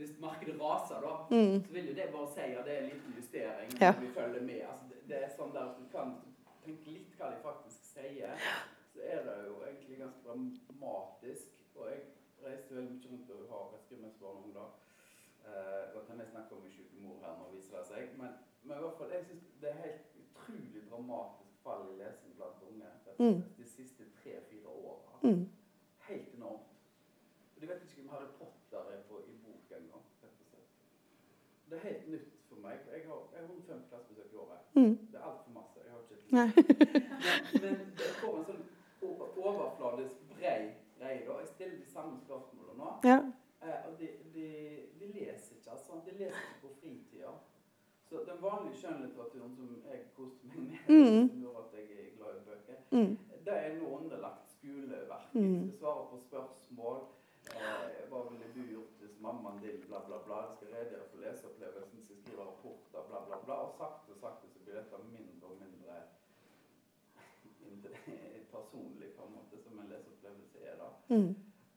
hvis, markedet raser, da, mm. så vil jo det bare si at det er en liten justering. Ja. Vi følger med. Altså, det, det, er sånn der at du kan tenke litt hva de faktisk sier. Så er det jo egentlig ganske dramatisk. Og jeg reiste veldig mye rundt og har skrivemønnsbarn om da. Eh, da kan jeg snakke om en syk mor her nå, viser det seg. Men, men i hvert fall, jeg syns det er helt utrolig dramatisk fall i lesing blant unge mm. de siste tre-fire åra. Mm. Helt enormt. Og de vet ikke om Harry Potter er på i det er helt nytt for meg. Jeg har, jeg har 150 klassebesøk i året. Mm. Det er altfor masse. Jeg har ikke men, men det får en sånn overfladisk, brei greie. da. Jeg stiller de samme spørsmålene nå. Ja. Eh, og de, de, de, leser ikke, altså. De leser ikke på fritida. Så den vanlige skjønnlitteraturen som jeg koste meg med, mm. som gjør at jeg er glad i bøker, mm. det er nå underlagt skoleverket. Mm. svarer svare på spørsmål. Eh, hva ville du gjort mammaen din bla, bla, bla? Jeg skal redegjøre for leseopplevelsen, skal skrive rapporter, bla, bla, bla. Og sakte, sakte så blir dette mindre og mindre personlig på en måte som en leseopplevelse er. da. Mm.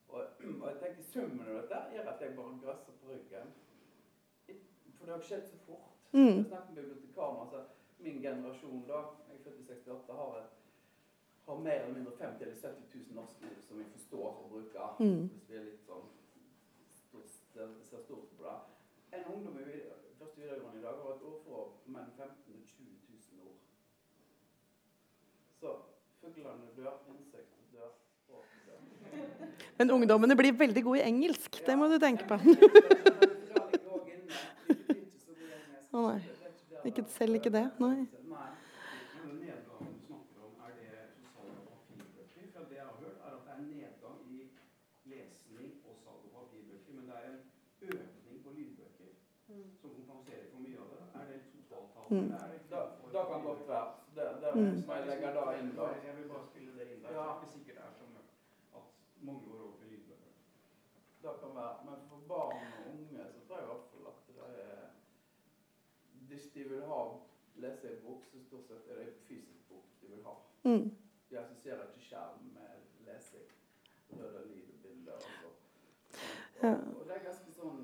Og, og, jeg tenker Summen av dette gjør at jeg bare grøsser på ryggen. For det har skjedd så fort. Mm. Jeg snakker med bibliotekaren. altså Min generasjon, da, jeg er født i 68, har et har mer eller mindre 50 eller 70 000 norske ord som vi forstår å bruke. Mm. Hvis vi er litt sånn stort, ser stort på det. En ungdom i første videregående i dag har et ordforråd mellom 15 og 20 000 ord. Så fuglene dør, insektene dør, språket dør. Men ungdommene blir veldig gode i engelsk. Ja. Det må du tenke på. Å oh, nei. Ikke, selv ikke det? Nei. Mm. Da, da kan godt være. Det, det mm. jeg legger da inn. Da. Jeg vil bare spille det inn der. Ja. Det er ikke sikkert det er som at mange går over til lydbøker. Det kan være. Men for barn og unge så tror jeg i hvert fall at det er Hvis de vil ha lese en bok, så stort sett er det en fysisk bok de vil ha. Mm. De assosierer ikke skjerm med lesing. Da er det lyd og bilder. Og, så. og, og det er ganske sånn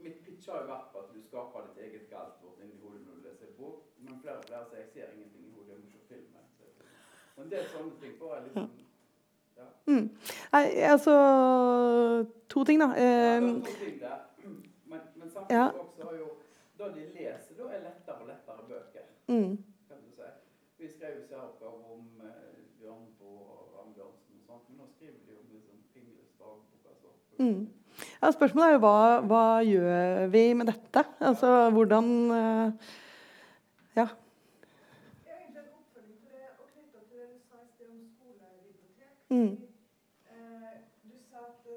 Mitt pitch har jo vært på at du skaper ditt eget galtvort inni hodet når du leser en bok. Men flere og flere sier jeg ser ingenting i hodet, jeg må se filmen. Så en del sånne ting får jeg liksom ja. Mm. Nei, altså To ting, da. ja, to ting der. Men, men samtidig ja. også har jo Da de leser, da er lettere og lettere bøker. Mm. Kan du si. Vi skrev jo særoppgave om eh, Bjørnboe og Ambjørnsen og sånt, men nå skriver de om liksom Pingles dagbok. Altså. Mm. Ja, spørsmålet er jo hva, hva, gjør vi med dette? Altså hvordan uh, Ja. Mm. Du sa at du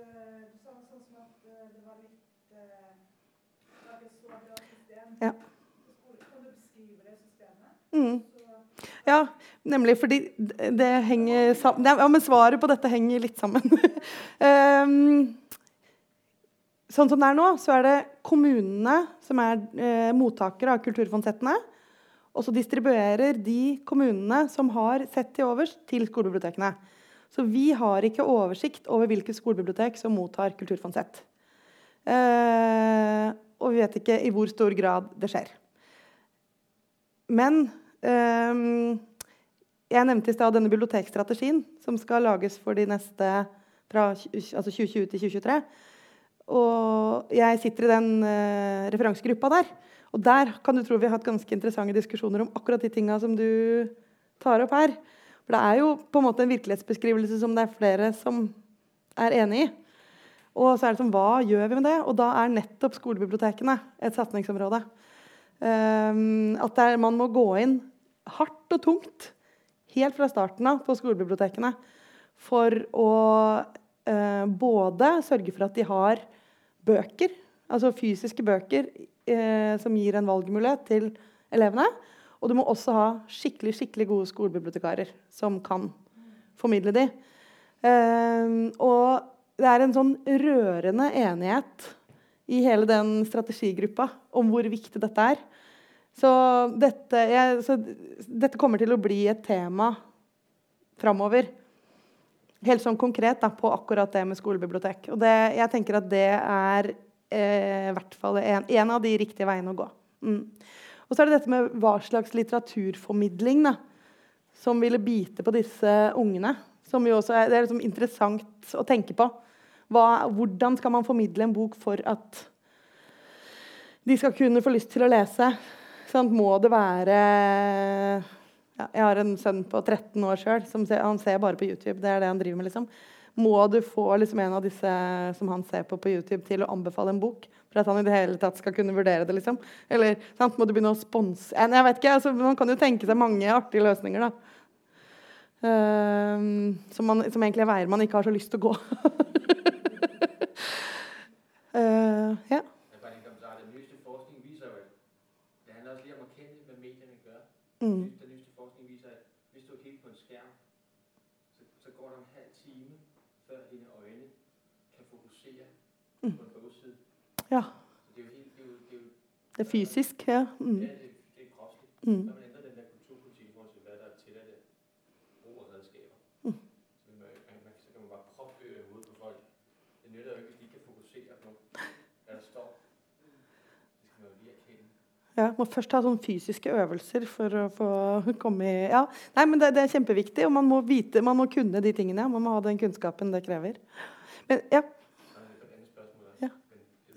sa sånt som at det var litt Det var system. Ja. Kan du beskriver det systemet. Mm. Ja, nemlig fordi det det henger sammen Ja, men svaret på dette henger litt sammen. um, sånn som det er nå, så er det kommunene som er eh, mottakere av kulturfondsettene. Og så distribuerer de kommunene som har sett til overs, til skolebibliotekene. Så vi har ikke oversikt over hvilke skolebibliotek som mottar kulturfondsett. Eh, og vi vet ikke i hvor stor grad det skjer. Men eh, jeg nevnte i stad denne bibliotekstrategien som skal lages for de neste fra altså 2020 til 2023. Og jeg sitter i den eh, referansegruppa der. Og der kan du tro vi har hatt ganske interessante diskusjoner om akkurat de tinga som du tar opp her. For det er jo på en måte en virkelighetsbeskrivelse som det er flere som er enig i. Og så er det sånn, hva gjør vi med det? Og da er nettopp skolebibliotekene et satsingsområde. Um, at er, man må gå inn hardt og tungt helt fra starten av på skolebibliotekene for å uh, både sørge for at de har bøker, altså fysiske bøker eh, som gir en valgmulighet til elevene. Og du må også ha skikkelig, skikkelig gode skolebibliotekarer som kan formidle de. Eh, og det er en sånn rørende enighet i hele den strategigruppa om hvor viktig dette er. Så dette, jeg, så dette kommer til å bli et tema framover. Helt sånn konkret da, på akkurat det med skolebibliotek. Og det, jeg tenker at det er eh, hvert fall en, en av de riktige veiene å gå. Mm. Og så er det dette med hva slags litteraturformidling da, som ville bite på disse ungene. Som jo også er, det er liksom interessant å tenke på. Hva, hvordan skal man formidle en bok for at de skal kunne få lyst til å lese? Sant? Må det være ja, Jeg har en sønn på 13 år sjøl. Han ser bare på YouTube. Det er det han driver med. liksom. Må du få liksom, en av disse som han ser på på YouTube, til å anbefale en bok? For at han i det hele tatt skal kunne vurdere det? liksom? Eller sant? må du begynne å sponse en? Jeg vet ikke, altså, Man kan jo tenke seg mange artige løsninger. da. Ehm, som, man, som egentlig er veier man ikke har så lyst til å gå. uh, medierne gør. Mm. Den nyeste forskning viser, at hvis du kigger på en skærm, så, så går det en halv time, før dine øjne kan fokusere Mm. på en bagside. ja. Så det er jo helt, det er jo, det er jo Det er fysisk. Ja. Mm. ja, det, det er kropsligt. Mm. Så man ændrer den der kulturpolitik i forhold til, hvad der er tilladte brug og redskaber. Mm. Så, man, man, man, så kan man bare proppe bøger i hovedet på folk. Det nytter jo ikke, hvis de ikke kan fokusere på, hvad der står. Det skal man jo lige erkende. Ja, må først ha sånne fysiske øvelser for å få komme i ja. Nei, men det, det er kjempeviktig, og man må vite, man må kunne de tingene. Man må ha den kunnskapen det krever. Men ja. Ja.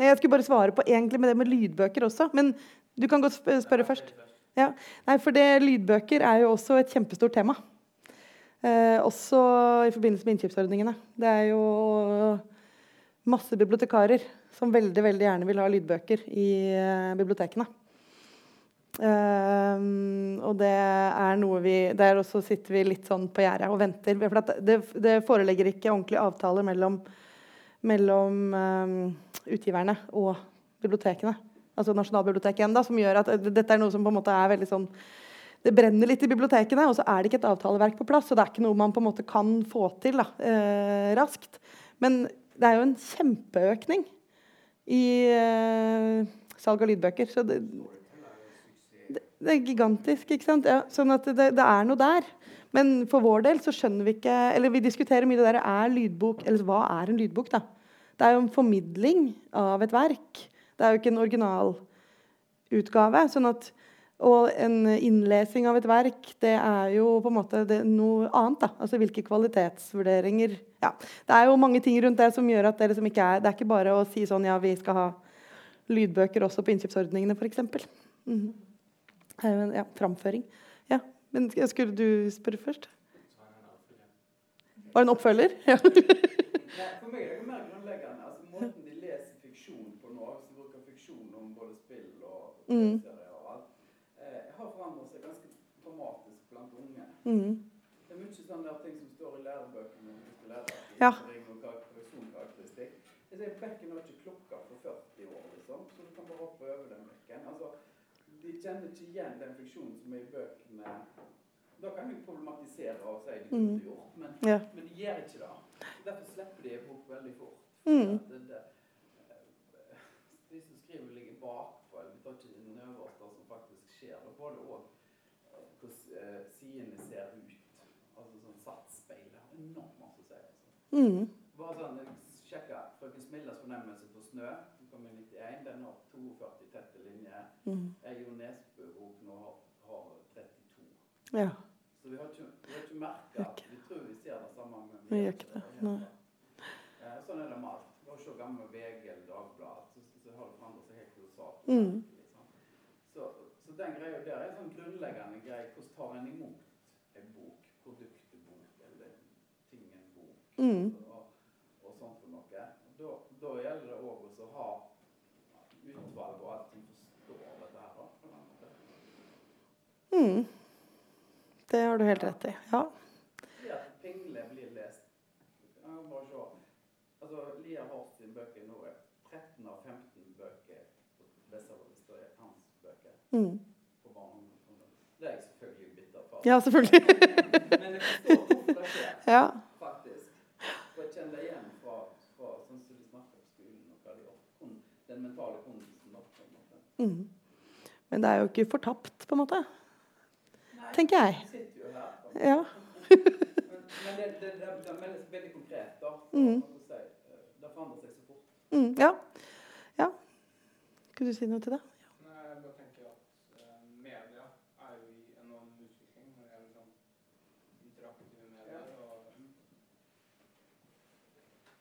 Jeg skulle bare svare på egentlig med det med lydbøker også. Men du kan godt spørre først. Ja. Nei, for det, lydbøker er jo også et kjempestort tema. Eh, også i forbindelse med innkjøpsordningene. Det er jo masse bibliotekarer som veldig veldig gjerne vil ha lydbøker i eh, bibliotekene. Eh, og det er noe vi Der også sitter vi litt sånn på gjerdet og venter. For det, det foreligger ikke ordentlige avtaler mellom, mellom eh, utgiverne og bibliotekene. Altså Nasjonalbiblioteket da, som gjør at dette er noe som på en måte er veldig sånn det brenner litt i bibliotekene, og så er det ikke et avtaleverk på plass. Så det er ikke noe man på en måte kan få til da, eh, raskt. Men det er jo en kjempeøkning i eh, salg av lydbøker. Så det, det, er gigantisk, ikke sant? Ja, sånn at det, det er noe der. Men for vår del så skjønner vi ikke Eller vi diskuterer mye det der er lydbok Eller hva er en lydbok, da? Det er jo en formidling av et verk. Det er jo ikke en originalutgave. Sånn og en innlesing av et verk, det er jo på en måte noe annet. da. Altså hvilke kvalitetsvurderinger ja. Det er jo mange ting rundt det som gjør at det liksom ikke er Det er ikke bare å si sånn ja, vi skal ha lydbøker også på innkjøpsordningene, f.eks. Mm. En ja, framføring. Ja. Men skulle du spørre først? Var det en oppfølger? Ja. For meg er det mer grunnleggende. Altså, måten de leser fiksjon på nå, hvis de bruker fiksjon om både spill og Mm. og alt, eh, har forandret seg ganske dramatisk blant unge. Mm. Det er mye sånne der ting som står i lærebøkene Ja. og karak- personkarakteristikk. Jeg sier Bekken har ikke klokka for 40 år, liksom, så du kan bare hoppe over den bekken. Altså, de kjenner ikke igjen den funksjonen som er i bøkene. Da kan vi problematisere og si de kunne gjort, men, Ja. men de gjør ikke det. Derfor slipper de bok veldig fort. Mm. Det, det, eh, de som skriver, ligger bakpå. Vi tar ikke inn over det som faktisk skjer. Får du òg hvordan sidene ser ut. Altså sånn satsspeil. Det har enormt masse å si. Altså. Mm. Bare sånn, sjekka Frøken Smillas fornemmelse på snø. Den kom i 91. Den har 42 tette linjer. Mm. Jeg og Nesbø-bok nå har, har 32. Ja. Så vi har ikke, vi har ikke merka. Vi tror vi ser det samme, men Vi gjør ikke det, nei. Eh, Sånn er det med alt. Bare se gamle VG eller Dagbladet, så, så har det forandret seg helt kolossalt. Mm. Liksom. Så, så den greia der er en sånn grunnleggende greie. Hvordan tar en imot en bok? Produktet bok, eller tingen bok? Mm. og, og sånt for noe. Da, da gjelder det òg å ha utvalg og alt som forstår dette her. da, på den måten. Mm. Det har du helt rett i. Ja. Det Pingle blir lest ja, Bare se. Altså, Lia Hort sine bøker nå er 13 av 15 bøker på er hans bøker Mm. på barne- Det er jeg selvfølgelig bitter for. ja, selvfølgelig. Men jeg forstår hvorfor det skjer. ja. faktisk. Og jeg kjenner det igjen fra, fra sånn som de snakker på skolen og hva de gjør. Den mentale kunsten. Mm. Men det er jo ikke fortapt, på en måte. Tenker jeg. Ja. Men, det, det, det, det er veldig, konkret, da. Mm. Eh, Det forandrer seg så fort. Mm. Ja. ja. Skulle du si noe til det? Nei, jeg bare tenker at eh, media er jo i enorm utvikling når det gjelder sånn interaktive medier og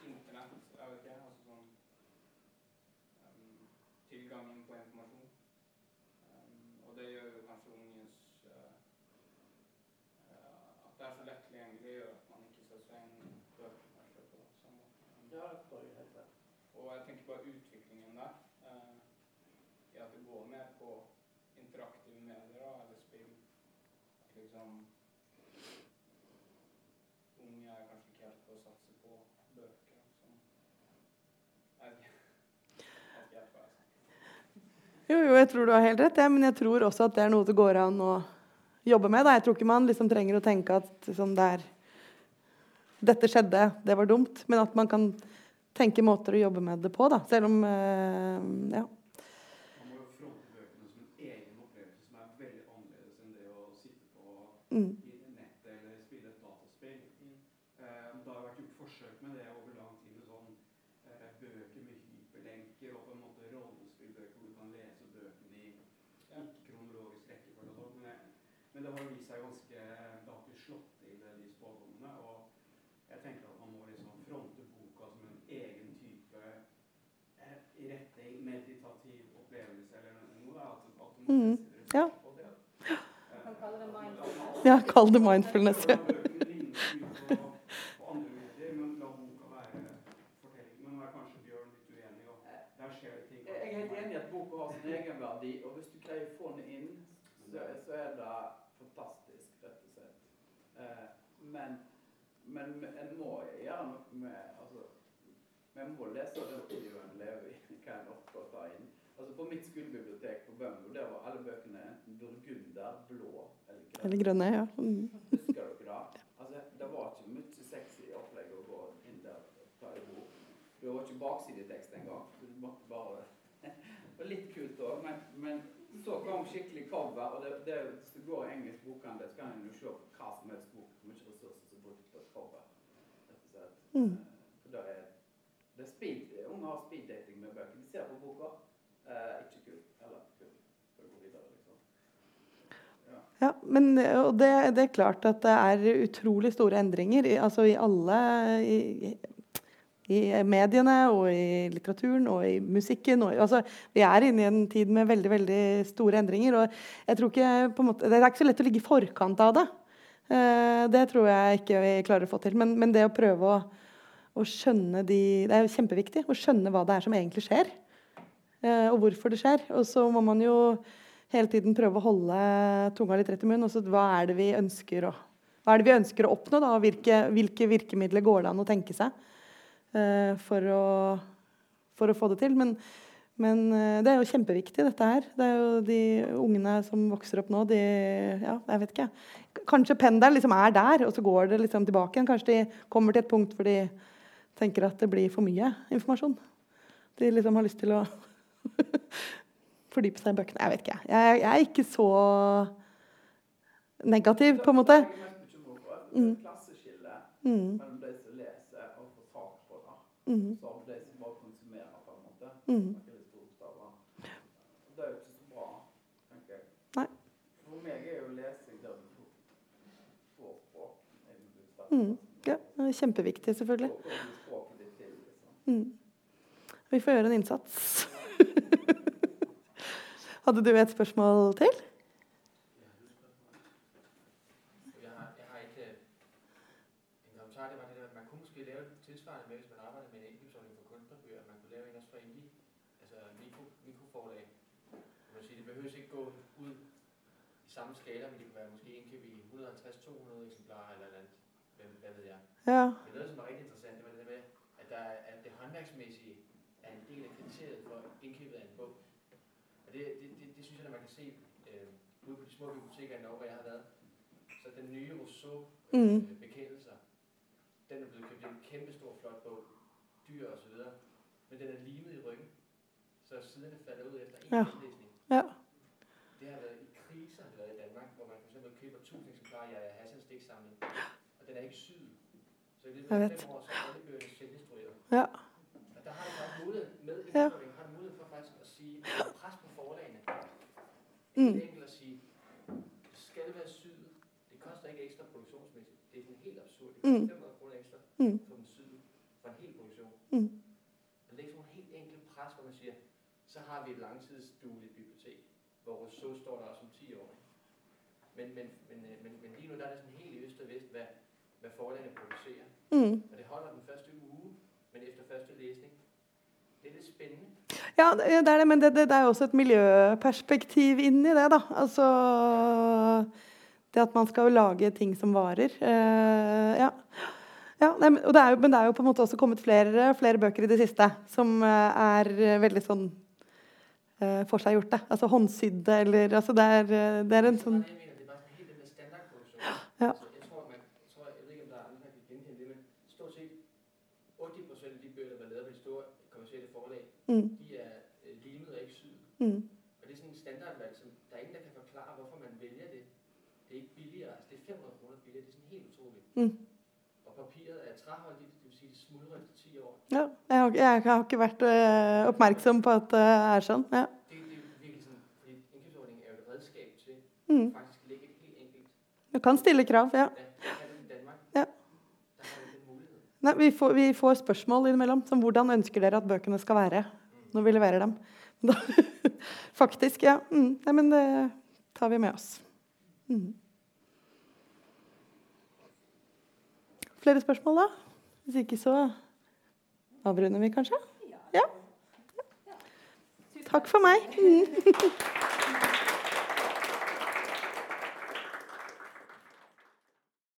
internett, jeg vet ikke, altså sånn em, tilgangen på informasjon. Em, og det gjør jo kanskje unges eh, eh, At det er så lett tilgjengelig, gjør at man ikke setter seg inn i bøkene og kjøper det på samme måte. Ja, det tror jeg helt rett. Og jeg tenker bare utviklingen der. Eh, I at det går mer på interaktive medier da, eller spill. At liksom Unge er kanskje ikke helt på å satse på bøker. Som, jeg vet ikke. Jeg vet ikke helt hva jeg sier. Jo, jo, jeg tror du har helt rett, ja, men jeg tror også at det er noe det går an å jobbe med. Da. Jeg tror ikke man liksom trenger å tenke at liksom, det er Dette skjedde, det var dumt. Men at man kan tenke måter å jobbe med det på, da. Selv om eh, Ja. Man må jo fronte bøkene som en egen opplevelse som er veldig annerledes enn det å sitte på Mm. i nettet eller spille et dataspill. Eh, det har vært gjort forsøk med det over lang tid med sånn eh, bøker med hyperlenker og på en måte rollespillbøker hvor du kan lese bøkene i ikke-kronologisk rekkefølge og sånn. Men, det- men det har vist seg ganske Det har ikke slått til eh, de spådommene. Og jeg tenker at man må liksom fronte boka som en egen type eh, retning, meditativ opplevelse eller noe. da, At, at du må Mhm. sette det Ja. på det. kan kalle det mindfulness. ja, kall det mindfulness. Ja. Bøkene ligner ut på, på andre medier, men la boka være fortelling. Men nå er kanskje Bjørn litt uenig, og der skjer det ting. Jeg er helt enig i at Kall har sin egenverdi, og hvis du greier å få den inn, så, er det fantastisk. Eh, men, men en må med altså, Vi må lese den tida en lever i, hva en orker å inn. Altså På mitt skolebibliotek på Bømlo der var alle bøkene enten burgunder, blå eller grønne. Eller grønne, ja. Mm. Husker dere det? Altså, det var ikke mye sexy opplegg å gå inn der og ta i bok. Det var ikke baksidetekst engang. Du måtte bare Det var litt kult òg, men, men så kom skikkelig cover. Og det, det, hvis du går i engelsk bokhandel, så kan du se hva som helst bok. Hvor mye ressurser som brukes på et cover. Mm. For det er, det er speed, Unge har speeddating med bøker. De ser på boka. Eh, ikke kult. Eller kult. For å gå videre, liksom. Ja. Men det, det er klart at det er utrolig store endringer altså i alle i, i mediene og i litteraturen og i musikken. Og, altså, vi er inne i en tid med veldig veldig store endringer. og jeg tror ikke på en måte, Det er ikke så lett å ligge i forkant av det. Eh, det tror jeg ikke vi klarer å få til. Men, men det å prøve å, å skjønne de Det er jo kjempeviktig å skjønne hva det er som egentlig skjer. eh, og hvorfor det skjer. Og så må man jo hele tiden prøve å holde tunga litt rett i munnen. Og så hva er det vi å, hva er det vi ønsker å oppnå? Da? og Hvilke, hvilke virkemidler går det an å tenke seg uh, for, å, for å få det til? Men, Men uh, det er jo kjempeviktig, dette her. Det er jo de ungene som vokser opp nå, de Ja, jeg vet ikke. Kanskje pendelen liksom er der, og så går det liksom tilbake igjen. Kanskje de kommer til et punkt hvor de tenker at det blir for mye informasjon. De liksom har lyst til å fordype seg i bøkene. Jeg vet ikke. Jeg, jeg er ikke så negativ, på en måte. Klasseskille Mm. mellom de som leser og får tak på det, Mm. så de som bare konsumerer, på en måte. Mm. Det. Er jo ikke så bra, tenker jeg. Nei. For meg er jo lesing der du får- på Mm. Ja, det er kjempeviktig, selvfølgelig. Til, liksom. Mm. Vi får gjøre en innsats. Hadde du et spørsmål til? Jeg har, ikke en kommentar. Det var det der, at man kunne måske lave tilsvarende med, hvis man arbejder med en indkøbsordning for kunstnerbøger. Man kunne lave en også for indie, mikroforlag. Det behøver ikke gå ud i samme skala, men det kunne være måske indkøb i 150-200 eksemplarer eller eller andet. Hvad, hvad ved jeg. Ja. Men noget, som var rigtig interessant, det var det med, at, der, er- at det håndværksmæssige er en del af kriteriet for indkøbet af en bog. Det, det, det, det synes jeg, at man kan se øh, ude på de små biblioteker i Norge, hvor jeg har været, så den nye Rousseau Mm. øh, bekendelser, den er blevet købt i en kæmpe stor flot bog, dyr og så videre, men den er limet i ryggen, så siderne falder ud efter en Ja. indlæsning. Ja. Det har været i kriser, har været i Danmark, hvor man eksempel køber 1000 eksemplarer af Hassans digtsamling, og den er ikke syet. Så i løbet af fem år, så er alle bøgerne selvdestrueret. Ja. Og der har det bare modet med Ja. indføring, har du mulighed for faktisk at sige, at pres på forlagene. Mm. Enkelt at sige, skal det være syet. Det koster ikke ekstra produktionsmæssigt. Det er sådan helt absurd. Det koster Mm. 500 kroner ekstra Mm. for den syet for en hel produktion. Mm. Og det er sådan en helt enkelt pres, hvor man siger, så har vi et langtidsdueligt bibliotek, hvor Rousseau står der også om 10 år. Men, men, men, øh, men, men lige nu der er det sådan helt i øst og vest, hvad, hvad forlagene producerer. Mm. Og det holder den første uge, men efter første læsning. Det er lidt spændende. Ja, det er det, men det, det, det er jo også et miljøperspektiv inni det, da. Altså Det at man skal jo lage ting som varer. Eh, ja. ja nei, men, det jo, men det er jo på en måte også kommet flere, flere bøker i det siste som eh, er eh, veldig sånn uh, det. Altså håndsydde eller altså det, er, eh, det er en sånn. Ja. Jeg tror, man, jeg, tror, ikke, om der andre, der kan genkende det, men stort set 80 procent af de bøger, der var lavet på de store kommercielle forlag, mm, de er øh, limet og ikke syet. Mm, Og det er sådan en standardvalg, som der er ingen, der kan forklare, hvorfor man vælger det. Det er ikke billigere, altså det er 500 kroner billigere, det er sådan helt utroligt. Mm. Og papiret er træholdigt, det vil sige, det smuldrer efter 10 år. ja. Jeg har, jeg har ikke vært øh, oppmerksom på at det er sånn. Ja. Det, det er virkelig sådan, fordi indkøbsordningen er jo et redskab til Mm. faktisk at lægge et helt enkelt, Du kan stille krav, ja. ja. Nei, vi, får, vi får spørsmål innimellom som hvordan ønsker dere at bøkene skal være når vi leverer dem. Da, faktisk, ja. Mm, nei, men det tar vi med oss. Mm. Flere spørsmål, da? Hvis ikke, så avrunder vi kanskje? Ja. Takk for meg. Mm.